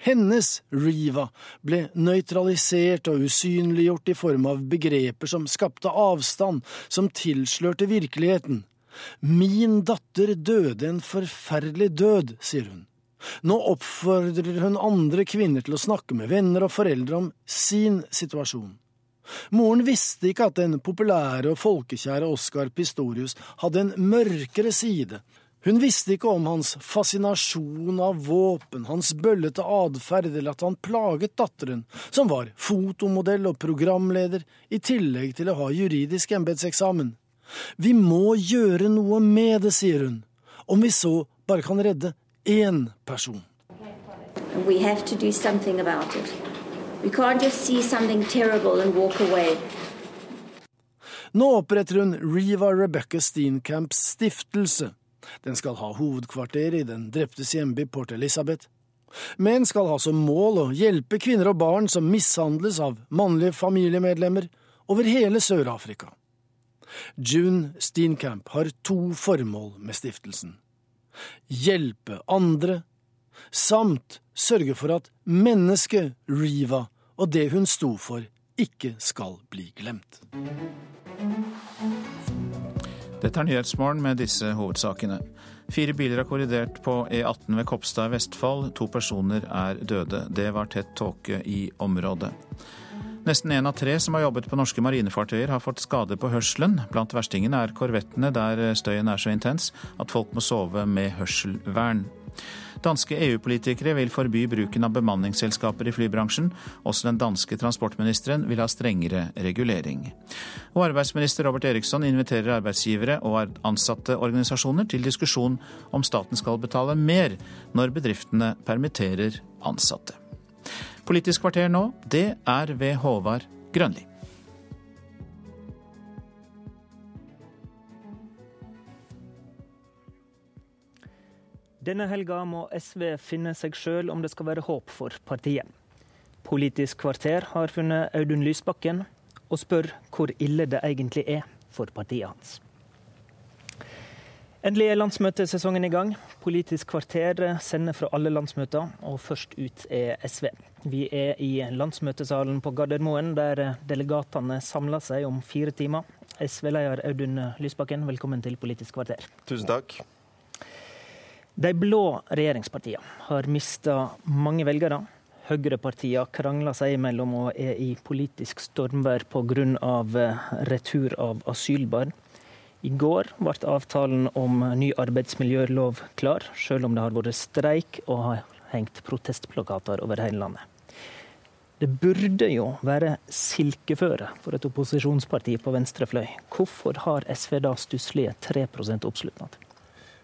Hennes Riva ble nøytralisert og usynliggjort i form av begreper som skapte avstand, som tilslørte virkeligheten. Min datter døde en forferdelig død, sier hun. Nå oppfordrer hun andre kvinner til å snakke med venner og foreldre om sin situasjon. Moren visste ikke at den populære og folkekjære Oscar Pistorius hadde en mørkere side. Hun visste ikke om hans fascinasjon av våpen, hans bøllete atferd eller at han plaget datteren, som var fotomodell og programleder, i tillegg til å ha juridisk embetseksamen. Vi må gjøre noe med det, sier hun, om vi så bare kan redde én person. We have to do something about it. We can't just see something terrible and walk away. Nå oppretter hun Riva Rebecca Steenkamps stiftelse. Den skal ha hovedkvarter i den dreptes hjemby Port Elizabeth, men skal ha som mål å hjelpe kvinner og barn som mishandles av mannlige familiemedlemmer over hele Sør-Afrika. June Steenkamp har to formål med stiftelsen hjelpe andre, samt sørge for at mennesket Riva og det hun sto for, ikke skal bli glemt. Dette er Nyhetsmorgen med disse hovedsakene. Fire biler har korridert på E18 ved Kopstad i Vestfold. To personer er døde. Det var tett tåke i området. Nesten én av tre som har jobbet på norske marinefartøyer, har fått skader på hørselen. Blant verstingene er korvettene, der støyen er så intens at folk må sove med hørselvern. Danske EU-politikere vil forby bruken av bemanningsselskaper i flybransjen. Også den danske transportministeren vil ha strengere regulering. Og arbeidsminister Robert Eriksson inviterer arbeidsgivere og ansatte organisasjoner til diskusjon om staten skal betale mer når bedriftene permitterer ansatte. Politisk kvarter nå, det er ved Håvard Grønli. Denne helga må SV finne seg sjøl om det skal være håp for partiet. Politisk kvarter har funnet Audun Lysbakken og spør hvor ille det egentlig er for partiet hans. Endelig er landsmøtesesongen i gang. Politisk kvarter sender fra alle landsmøter, og først ut er SV. Vi er i landsmøtesalen på Gardermoen, der delegatene samler seg om fire timer. SV-leder Audun Lysbakken, velkommen til Politisk kvarter. Tusen takk. De blå regjeringspartiene har mista mange velgere. Høyrepartiene krangler seg imellom og er i politisk stormvær pga. retur av asylbarn. I går ble avtalen om ny arbeidsmiljølov klar, selv om det har vært streik og har hengt protestplakater over hele landet. Det burde jo være silkeføre for et opposisjonsparti på venstre fløy. Hvorfor har SV da stusslige 3% oppslutning?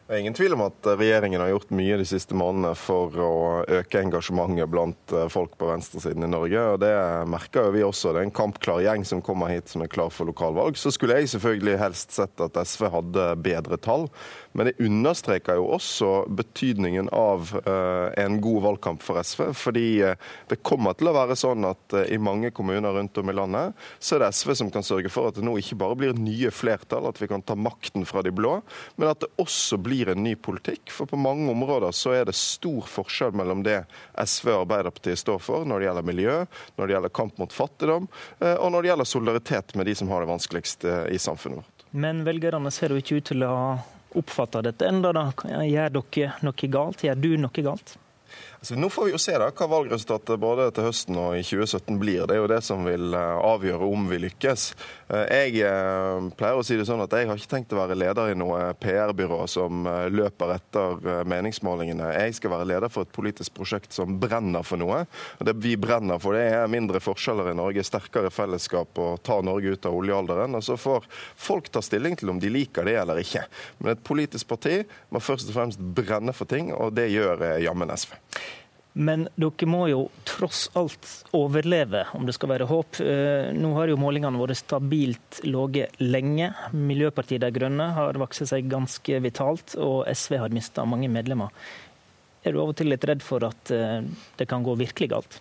Det er ingen tvil om at regjeringen har gjort mye de siste månedene for å øke engasjementet blant eh, folk på venstresiden i Norge. og Det merker jo vi også. Det er en kampklar gjeng som kommer hit som er klar for lokalvalg. Så skulle jeg selvfølgelig helst sett at SV hadde bedre tall. Men det understreker jo også betydningen av uh, en god valgkamp for SV. Fordi uh, det kommer til å være sånn at i mange kommuner rundt om i landet, så er det SV som kan sørge for at det nå ikke bare blir nye flertall, at vi kan ta makten fra de blå, men at det også blir blir en ny politikk. For på mange områder så er det stor forskjell mellom det SV og Arbeiderpartiet står for når det gjelder miljø, når det gjelder kamp mot fattigdom, og når det gjelder solidaritet med de som har det vanskeligst i samfunnet vårt. Men velgerne ser jo ikke ut til å oppfatte dette enda. Da. Gjør dere noe galt? Gjør du noe galt? Altså, nå får vi jo se da, hva valgresultatet både til høsten og i 2017 blir. Det er jo det som vil eh, avgjøre om vi lykkes. Eh, jeg eh, pleier å si det sånn at jeg har ikke tenkt å være leder i noe PR-byrå som løper etter meningsmålingene. Jeg skal være leder for et politisk prosjekt som brenner for noe. Det vi brenner for, det er mindre forskjeller i Norge, sterkere fellesskap og ta Norge ut av oljealderen. Og så får folk ta stilling til om de liker det eller ikke. Men et politisk parti må først og fremst brenne for ting, og det gjør jammen SV. Men dere må jo tross alt overleve, om det skal være håp. Eh, nå har jo målingene vært stabilt lave lenge. Miljøpartiet De Grønne har vokst seg ganske vitalt, og SV har mista mange medlemmer. Er du av og til litt redd for at eh, det kan gå virkelig galt?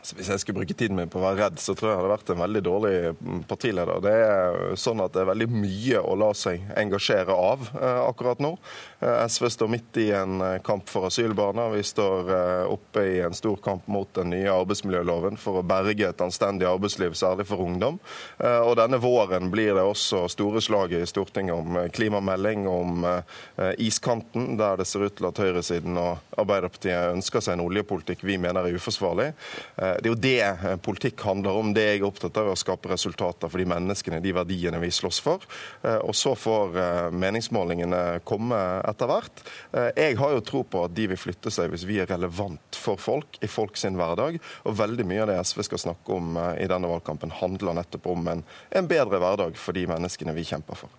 Så hvis jeg skulle bruke tiden min på å være redd, så tror jeg jeg hadde vært en veldig dårlig mm, partileder. Det er sånn at det er veldig mye å la seg engasjere av eh, akkurat nå. Eh, SV står midt i en eh, kamp for asylbarna. Vi står oppe i en stor kamp mot den nye arbeidsmiljøloven for å berge et anstendig arbeidsliv, særlig for ungdom. Og denne våren blir det også store slag i Stortinget om klimamelding, om iskanten, der det ser ut til at høyresiden og Arbeiderpartiet ønsker seg en oljepolitikk vi mener er uforsvarlig. Eh, det er jo det eh, politikk handler om. Det jeg er opptatt av, er å skape resultater for de menneskene, de verdiene vi slåss for. Eh, og så får meningsmålingene komme etter hvert. Jeg har jo tro på at de vil flytte seg hvis vi er relevant for folk i folk sin hverdag. Og veldig mye av det SV skal snakke om i denne valgkampen, handler nettopp om en, en bedre hverdag for de menneskene vi kjemper for.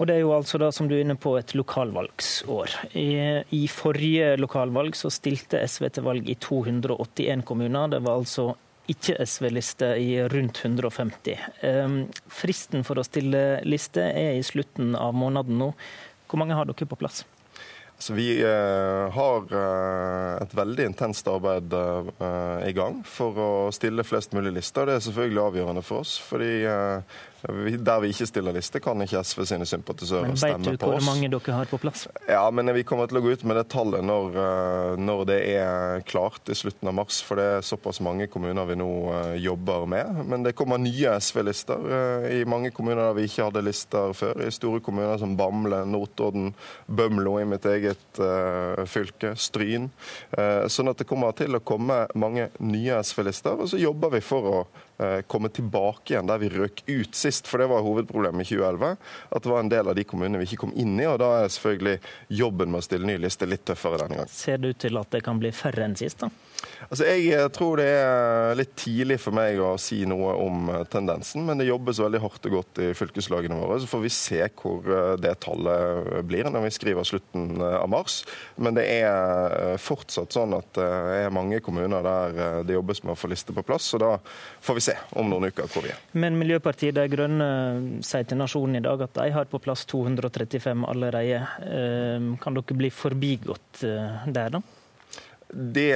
Og det er jo altså da, som du er inne på, et lokalvalgsår. I, I, forrige lokalvalg så stilte SV til valg i 281 kommuner. Det var altså ikke SV-liste i rundt 150. Um, fristen for å stille liste er i slutten av måneden nå. Hvor mange har dere på plass? Så vi eh, har uh, et veldig intenst arbeid eh, i gang for å stille flest mulig lister. Det er selvfølgelig avgjørende for oss. fordi der vi ikke stiller liste, kan ikke SV sine sympatisører stemme på oss. Vet du hvor mange dere har på plass? Ja, men Vi kommer til å gå ut med det tallet når, eh, når, det er klart i slutten av mars. For det er såpass mange kommuner vi nå eh, jobber med. Men det kommer nye SV-lister eh, i mange kommuner der vi ikke hadde lister før. I store kommuner som Bamble, Notodden, Bømlo i mitt eget fylke, Stryn. Sånn at det kommer til å komme mange nye SV-lister. Og så jobber vi for å komme tilbake igjen der vi røk ut sist. For det var hovedproblemet i 2011. At det var en del av de kommunene vi ikke kom inn i. Og da er selvfølgelig jobben med å stille ny liste litt tøffere denne gangen. Ser det ut til at det kan bli færre enn sist, da? Altså, Jeg eh, tror det er litt tidlig for meg å si noe om eh, tendensen, men det jobbes veldig hardt og godt i fylkeslagene våre. Så får vi se hvor det tallet blir når vi skriver slutten av mars. Men det er fortsatt sånn at det er mange kommuner der det jobbes med å få liste på plass. så da får vi se se om noen uker hvor vi er. Men Miljøpartiet De Grønne sier til Nasjonen i dag at de har på plass 235 allerede. Ehm, kan dere bli forbigått eh, der, da? Det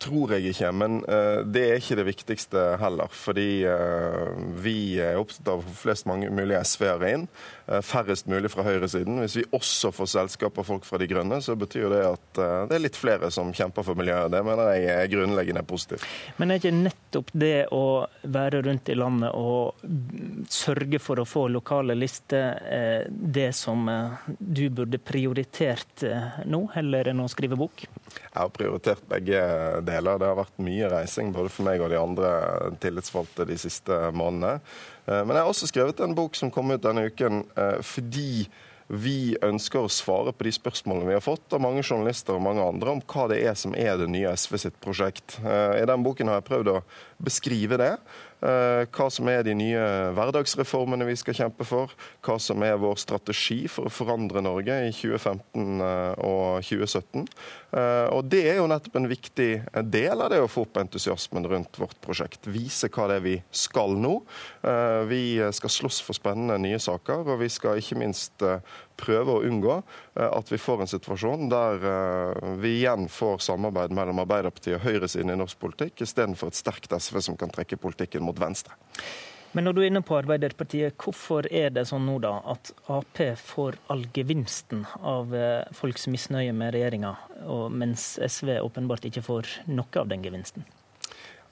tror jeg ikke, men eh, det er ikke det viktigste heller. Fordi eh, vi er opptatt av å få flest mange mulig SV-ere inn. Eh, færrest mulig fra høyresiden. Hvis vi også får selskap av folk fra De grønne, så betyr det at det er litt flere som kjemper for miljøet. Det mener jeg er grunnleggende positivt. Men er ikke nettopp det å være rundt i landet og sørge for å få lokale lister det som du burde prioritert nå, heller enn å skrive bok? Jeg har prioritert begge deler. Det har vært mye reising både for meg og de andre tillitsvalgte de siste månedene. Eh, men jeg har også skrevet en bok som kom ut denne uken eh, fordi vi ønsker å svare på de spørsmålene vi har fått av mange journalister og mange andre om hva det er som er det nye SV sitt prosjekt. Eh, I den boken har jeg prøvd å beskrive det. Eh, hva som er de nye hverdagsreformene vi skal kjempe for, hva som er vår strategi for å forandre Norge i 2015 eh, og 2017. Eh, og Det er jo nettopp en viktig del av det å få opp entusiasmen rundt vårt prosjekt. Vise hva det er vi skal nå. Vi skal slåss for spennende nye saker, og vi skal ikke minst prøve å unngå at vi får en situasjon der vi igjen får samarbeid mellom Arbeiderpartiet og høyresiden i norsk politikk, istedenfor et sterkt SV som kan trekke politikken mot venstre. Men når du er inne på Arbeiderpartiet, hvorfor er det sånn nå da at Ap får all gevinsten av eh, folks misnøye med regjeringa, mens SV åpenbart ikke får noe av den gevinsten?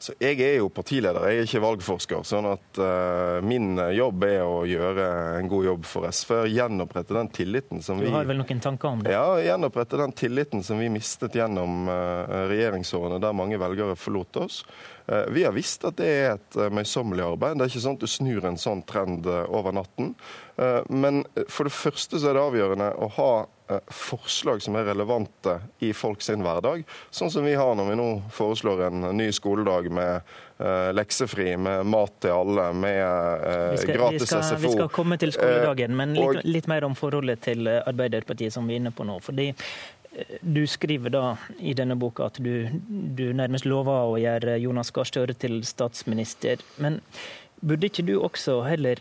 Så jeg er jo partileder, jeg er ikke valgforsker. sånn at uh, min jobb er å gjøre en god jobb for SV. Gjenopprette den tilliten som vi Du har vel noen tanker om det? Ja, gjenopprette den tilliten som vi mistet gjennom uh, regjeringsårene der mange velgere forlot oss. Uh, vi har visst at det er et møysommelig arbeid. Det er ikke sånn at du snur en sånn trend over natten. Men for det første så er det avgjørende å ha forslag som er relevante i folks hverdag. Sånn som vi har når vi nå foreslår en ny skoledag med uh, leksefri, med mat til alle, med skal, gratis vi skal, SFO. Vi skal komme til skoledagen, men litt, litt, mer om forholdet til Arbeiderpartiet, som vi er inne på nå. fordi du skriver da i denne boka at du, du nærmest lover å gjøre Jonas Gahr Støre til statsminister. Men burde ikke du også heller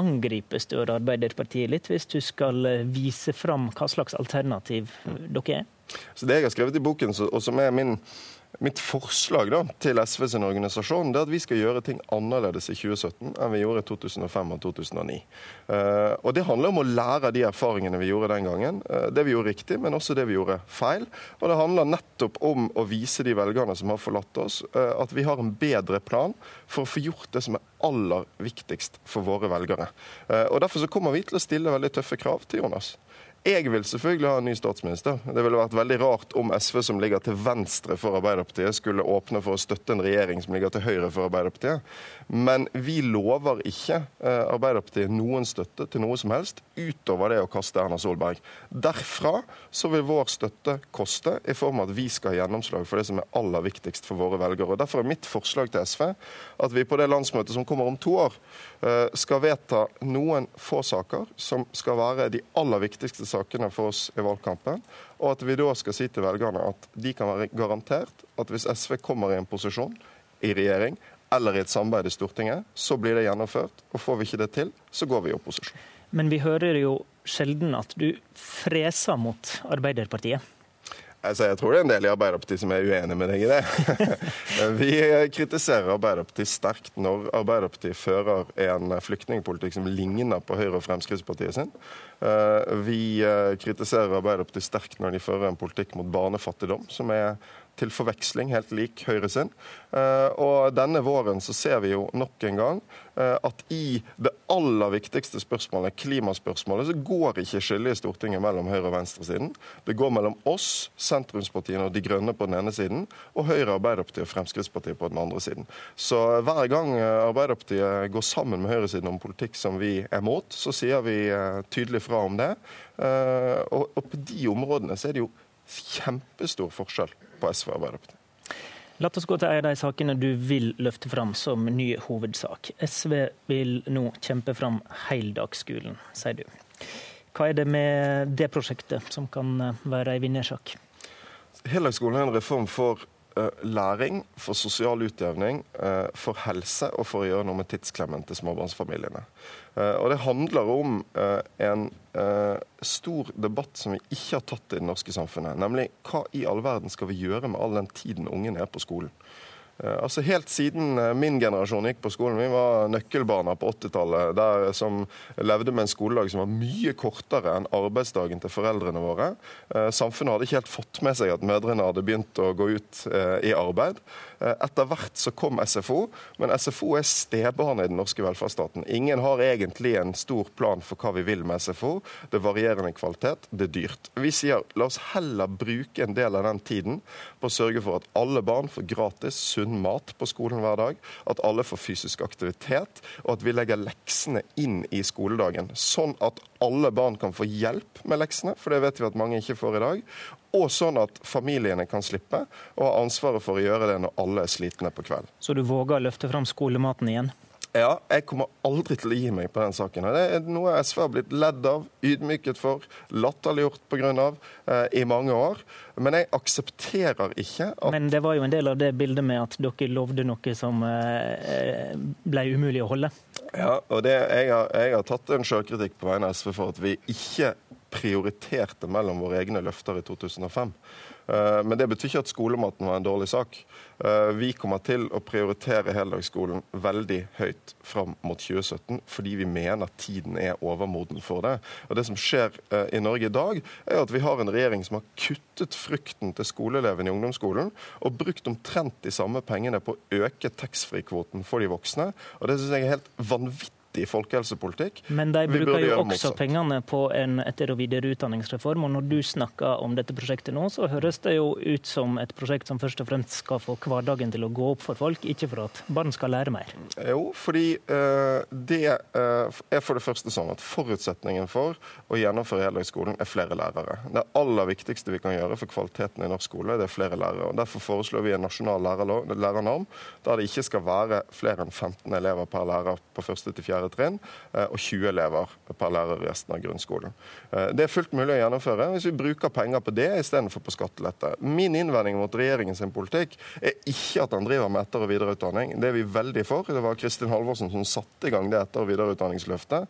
angripe av Arbeiderpartiet litt, hvis du skal eh, vise fram hva slags alternativ dere er? Så Det jeg har skrevet i boken, og som er min Mitt forslag da, til SV sin organisasjon det er at vi skal gjøre ting annerledes i 2017 enn vi gjorde i 2005 og 2009. Uh, eh, og Det handler om å lære av de erfaringene vi gjorde den gangen. Uh, det vi gjorde riktig, men også det vi gjorde feil. Og det handler nettopp om å vise de velgerne som har forlatt oss, uh, at vi har en bedre plan for å få gjort det som er aller viktigst for våre velgere. Og Derfor så kommer vi til å stille veldig tøffe krav til Jonas. Jeg vil selvfølgelig ha en ny statsminister. Det ville vært veldig rart om SV, som ligger til venstre for Arbeiderpartiet, skulle åpne for å støtte en regjering som ligger til høyre for Arbeiderpartiet. Men vi lover ikke eh, Arbeiderpartiet noen støtte til noe som helst utover det å kaste Erna Solberg. Derfra så vil vår støtte koste, i form av at vi skal ha gjennomslag for det som er aller viktigst for våre velgere. Derfor er mitt forslag til SV at vi på det landsmøtet som kommer om to år, skal vedta noen få saker som skal være de aller viktigste sakene for oss i valgkampen. Og at vi da skal si til velgerne at de kan være garantert at hvis SV kommer i en posisjon i regjering eller i et samarbeid i Stortinget, så blir det gjennomført. Og får vi ikke det til, så går vi i opposisjon. Men vi hører jo sjelden at du freser mot Arbeiderpartiet. Altså, jeg tror det er en del i Arbeiderpartiet som er uenig med deg i det. Vi kritiserer Arbeiderpartiet sterkt når Arbeiderpartiet fører en flyktningpolitikk som ligner på Høyre og Fremskrittspartiet sin. Eh, vi eh, kritiserer Arbeiderpartiet sterkt når de fører en politikk mot barnefattigdom, som er til forveksling helt lik Høyre sin. Eh, og denne våren så ser vi jo nok en gang eh, at i det aller viktigste spørsmålet, klimaspørsmålet, så går ikke skillet i Stortinget mellom høyre- og venstresiden. Det går mellom oss, sentrumspartiene og De grønne på den ene siden, og Høyre, Arbeiderpartiet og Fremskrittspartiet på den andre siden. Så hver gang eh, Arbeiderpartiet går sammen med høyresiden om politikk som vi er mot, så sier vi tydelig fra om det. Og på de områdene så er det jo kjempestor forskjell på SV og Arbeiderpartiet. La oss gå til en av de sakene du vil løfte fram som ny hovedsak. SV vil nå kjempe fram heldagsskolen, sier du. Hva er det med det prosjektet som kan være en vinnersak? Heldagsskolen er en reform for læring, for sosial utjevning, uh, for helse og for å gjøre noe med tidsklemmen til småbarnsfamiliene. Uh, og Det handler om en stor debatt som vi ikke har tatt i det norske samfunnet. Nemlig hva i all verden skal vi gjøre med all den tiden ungen er på skolen? Eh, altså Helt siden eh, min generasjon gikk på skolen, vi var nøkkelbarna på 80-tallet, som levde med en skoledag som var mye kortere enn arbeidsdagen til foreldrene våre. Eh, samfunnet hadde ikke helt fått med seg at mødrene hadde begynt å gå ut i arbeid. Etter hvert så kom SFO, men SFO er stebarnet i den norske velferdsstaten. Ingen har egentlig en stor plan for hva vi vil med SFO. Det er varierende kvalitet, det er dyrt. Vi sier la oss heller bruke en del av den tiden på å sørge for at alle barn får gratis, sunn mat på skolen hver dag, at alle får fysisk aktivitet, og at vi legger leksene inn i skoledagen. Sånn at alle barn kan få hjelp med leksene, for det vet vi at mange ikke får i dag. Og sånn at familiene kan slippe å ha ansvaret for å gjøre det når alle er slitne på kveld. Så du våger å løfte fram skolematen igjen? Ja, jeg kommer aldri til å gi meg på den saken. Det er noe SV har blitt ledd av, ydmyket for, latterliggjort pga. Eh, i mange år. Men jeg aksepterer ikke at Men det var jo en del av det bildet med at dere lovde noe som eh, ble umulig å holde? Ja, og det, jeg, har, jeg har tatt en sjølkritikk på vegne av SV for at vi ikke prioriterte mellom våre egne løfter i 2005. Eh, men det betyr ikke at skolematen var en dårlig sak. Eh, vi kommer til å prioritere heldagsskolen veldig høyt fram mot 2017, fordi vi mener tiden er overmoden for det. Og Det som skjer eh, i Norge i dag, er at vi har en regjering som har kuttet frukten til skoleelevene i ungdomsskolen, og brukt omtrent de samme pengene på å øke taxfree-kvoten for de voksne. Og Det syns jeg er helt vanvittig viktig folkehelsepolitikk. Men de bruker jo også pengene på en etter- og videreutdanningsreform. Og når du snakker om dette prosjektet nå, så høres det jo ut som et prosjekt som først og fremst skal få hverdagen til å gå opp for folk, ikke for at barn skal lære mer. Jo, fordi uh, det uh, er for det første sånn at forutsetningen for å gjennomføre heldagsskolen er flere lærere. Det aller viktigste vi kan gjøre for kvaliteten i norsk skole, det er flere lærere. Og Derfor foreslår vi en nasjonal lærernorm der det ikke skal være flere enn 15 elever per lærer på første til fjerde trinn eh, og 20 elever per lærer i resten av grunnskolen. Eh, det er fullt mulig å gjennomføre hvis vi bruker penger på det istedenfor på skattelette. Min innvending mot regjeringens politikk er ikke at han driver med etter- og videreutdanning. Det er vi veldig for. Det var Kristin Halvorsen som satte i gang det etter- og videreutdanningsløftet.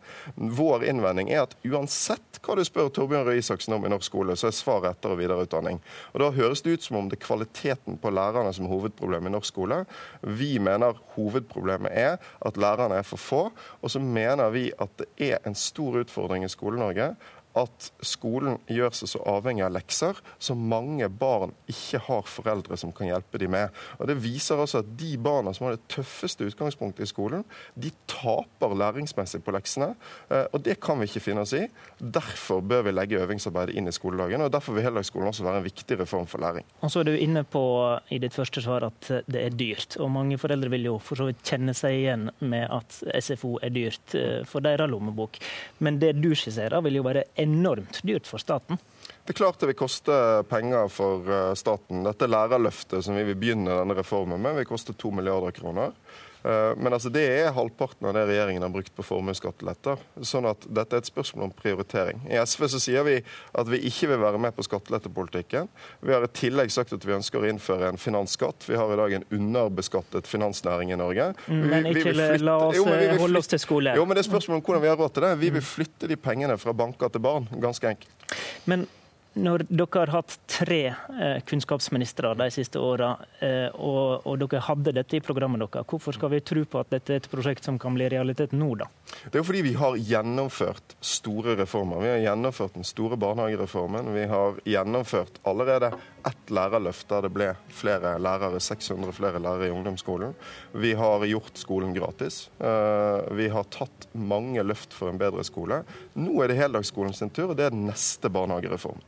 Vår innvending er at uansett hva du spør Torbjørn Røe Isaksen om i norsk skole, så er svaret etter- og videreutdanning. Og Da høres det ut som om det er kvaliteten på lærerne som er hovedproblemet i norsk skole. Vi mener hovedproblemet er at lærerne er for få. Og så mener vi at det er en stor utfordring i Skole-Norge at skolen gjør seg så avhengig av lekser som mange barn ikke har foreldre som kan hjelpe dem med. Og Det viser altså at de barna som har det tøffeste utgangspunktet i skolen, de taper læringsmessig på leksene. Eh, og det kan vi ikke finne oss i. Derfor bør vi legge øvingsarbeidet inn i skoledagen. Og derfor vil heldagsskolen også være en viktig reform for læring. Og så er du inne på i ditt første svar at det er dyrt. Og mange foreldre vil jo for så vidt kjenne seg igjen med at SFO er dyrt eh, for deres lommebok. Men det du skisserer vil jo være enormt dyrt for staten? Det er klart det vil koste penger for eh, staten. Dette lærerløftet som vi vil begynne denne reformen med, vil koste to milliarder kroner. Eh, men altså, det er halvparten av det regjeringen har brukt på formuesskatteletter. Sånn at dette er et spørsmål om prioritering. I SV så sier vi at vi ikke vil være med på skattelettepolitikken. Vi har i tillegg sagt at vi ønsker å innføre en finansskatt. Vi har i dag en underbeskattet finansnæring i Norge. Vi, men ikke flytte... la oss jo, holde oss til skole. Jo, men det er spørsmål om hvordan vi har råd til det. Vi vil flytte de pengene fra banker til barn. Ganske enkelt. Men når dere har hatt tre eh, kunnskapsministre de siste åra, eh, og, og, dere hadde dette i programmet deres, hvorfor skal vi tro på at dette er et prosjekt som kan bli realitet nå, da? Det er jo fordi vi har gjennomført store reformer. Vi har gjennomført den store barnehagereformen. Vi har gjennomført allerede ett lærerløft der det ble flere lærere, 600 flere lærere i ungdomsskolen. Vi har gjort skolen gratis. Eh, vi har tatt mange løft for en bedre skole. Nå er det heldagsskolen sin tur, og det er den neste barnehagereformen.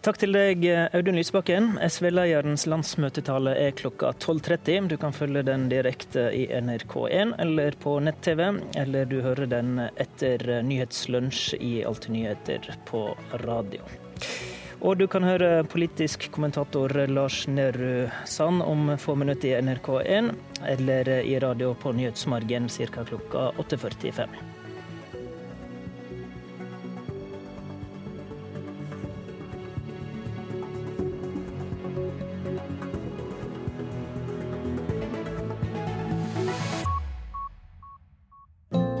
Takk til deg, Audun Lysbakken. SV-lederens landsmøtetale er klokka 12.30. Du kan følge den direkte i NRK1 eller på nett-TV, eller du hører den etter Nyhetslunsj i Alltid nyheter på radio. Og du kan høre politisk kommentator Lars Nehru Sand om få minutter i NRK1, eller i radio på Nyhetsmargen ca. klokka 8.45.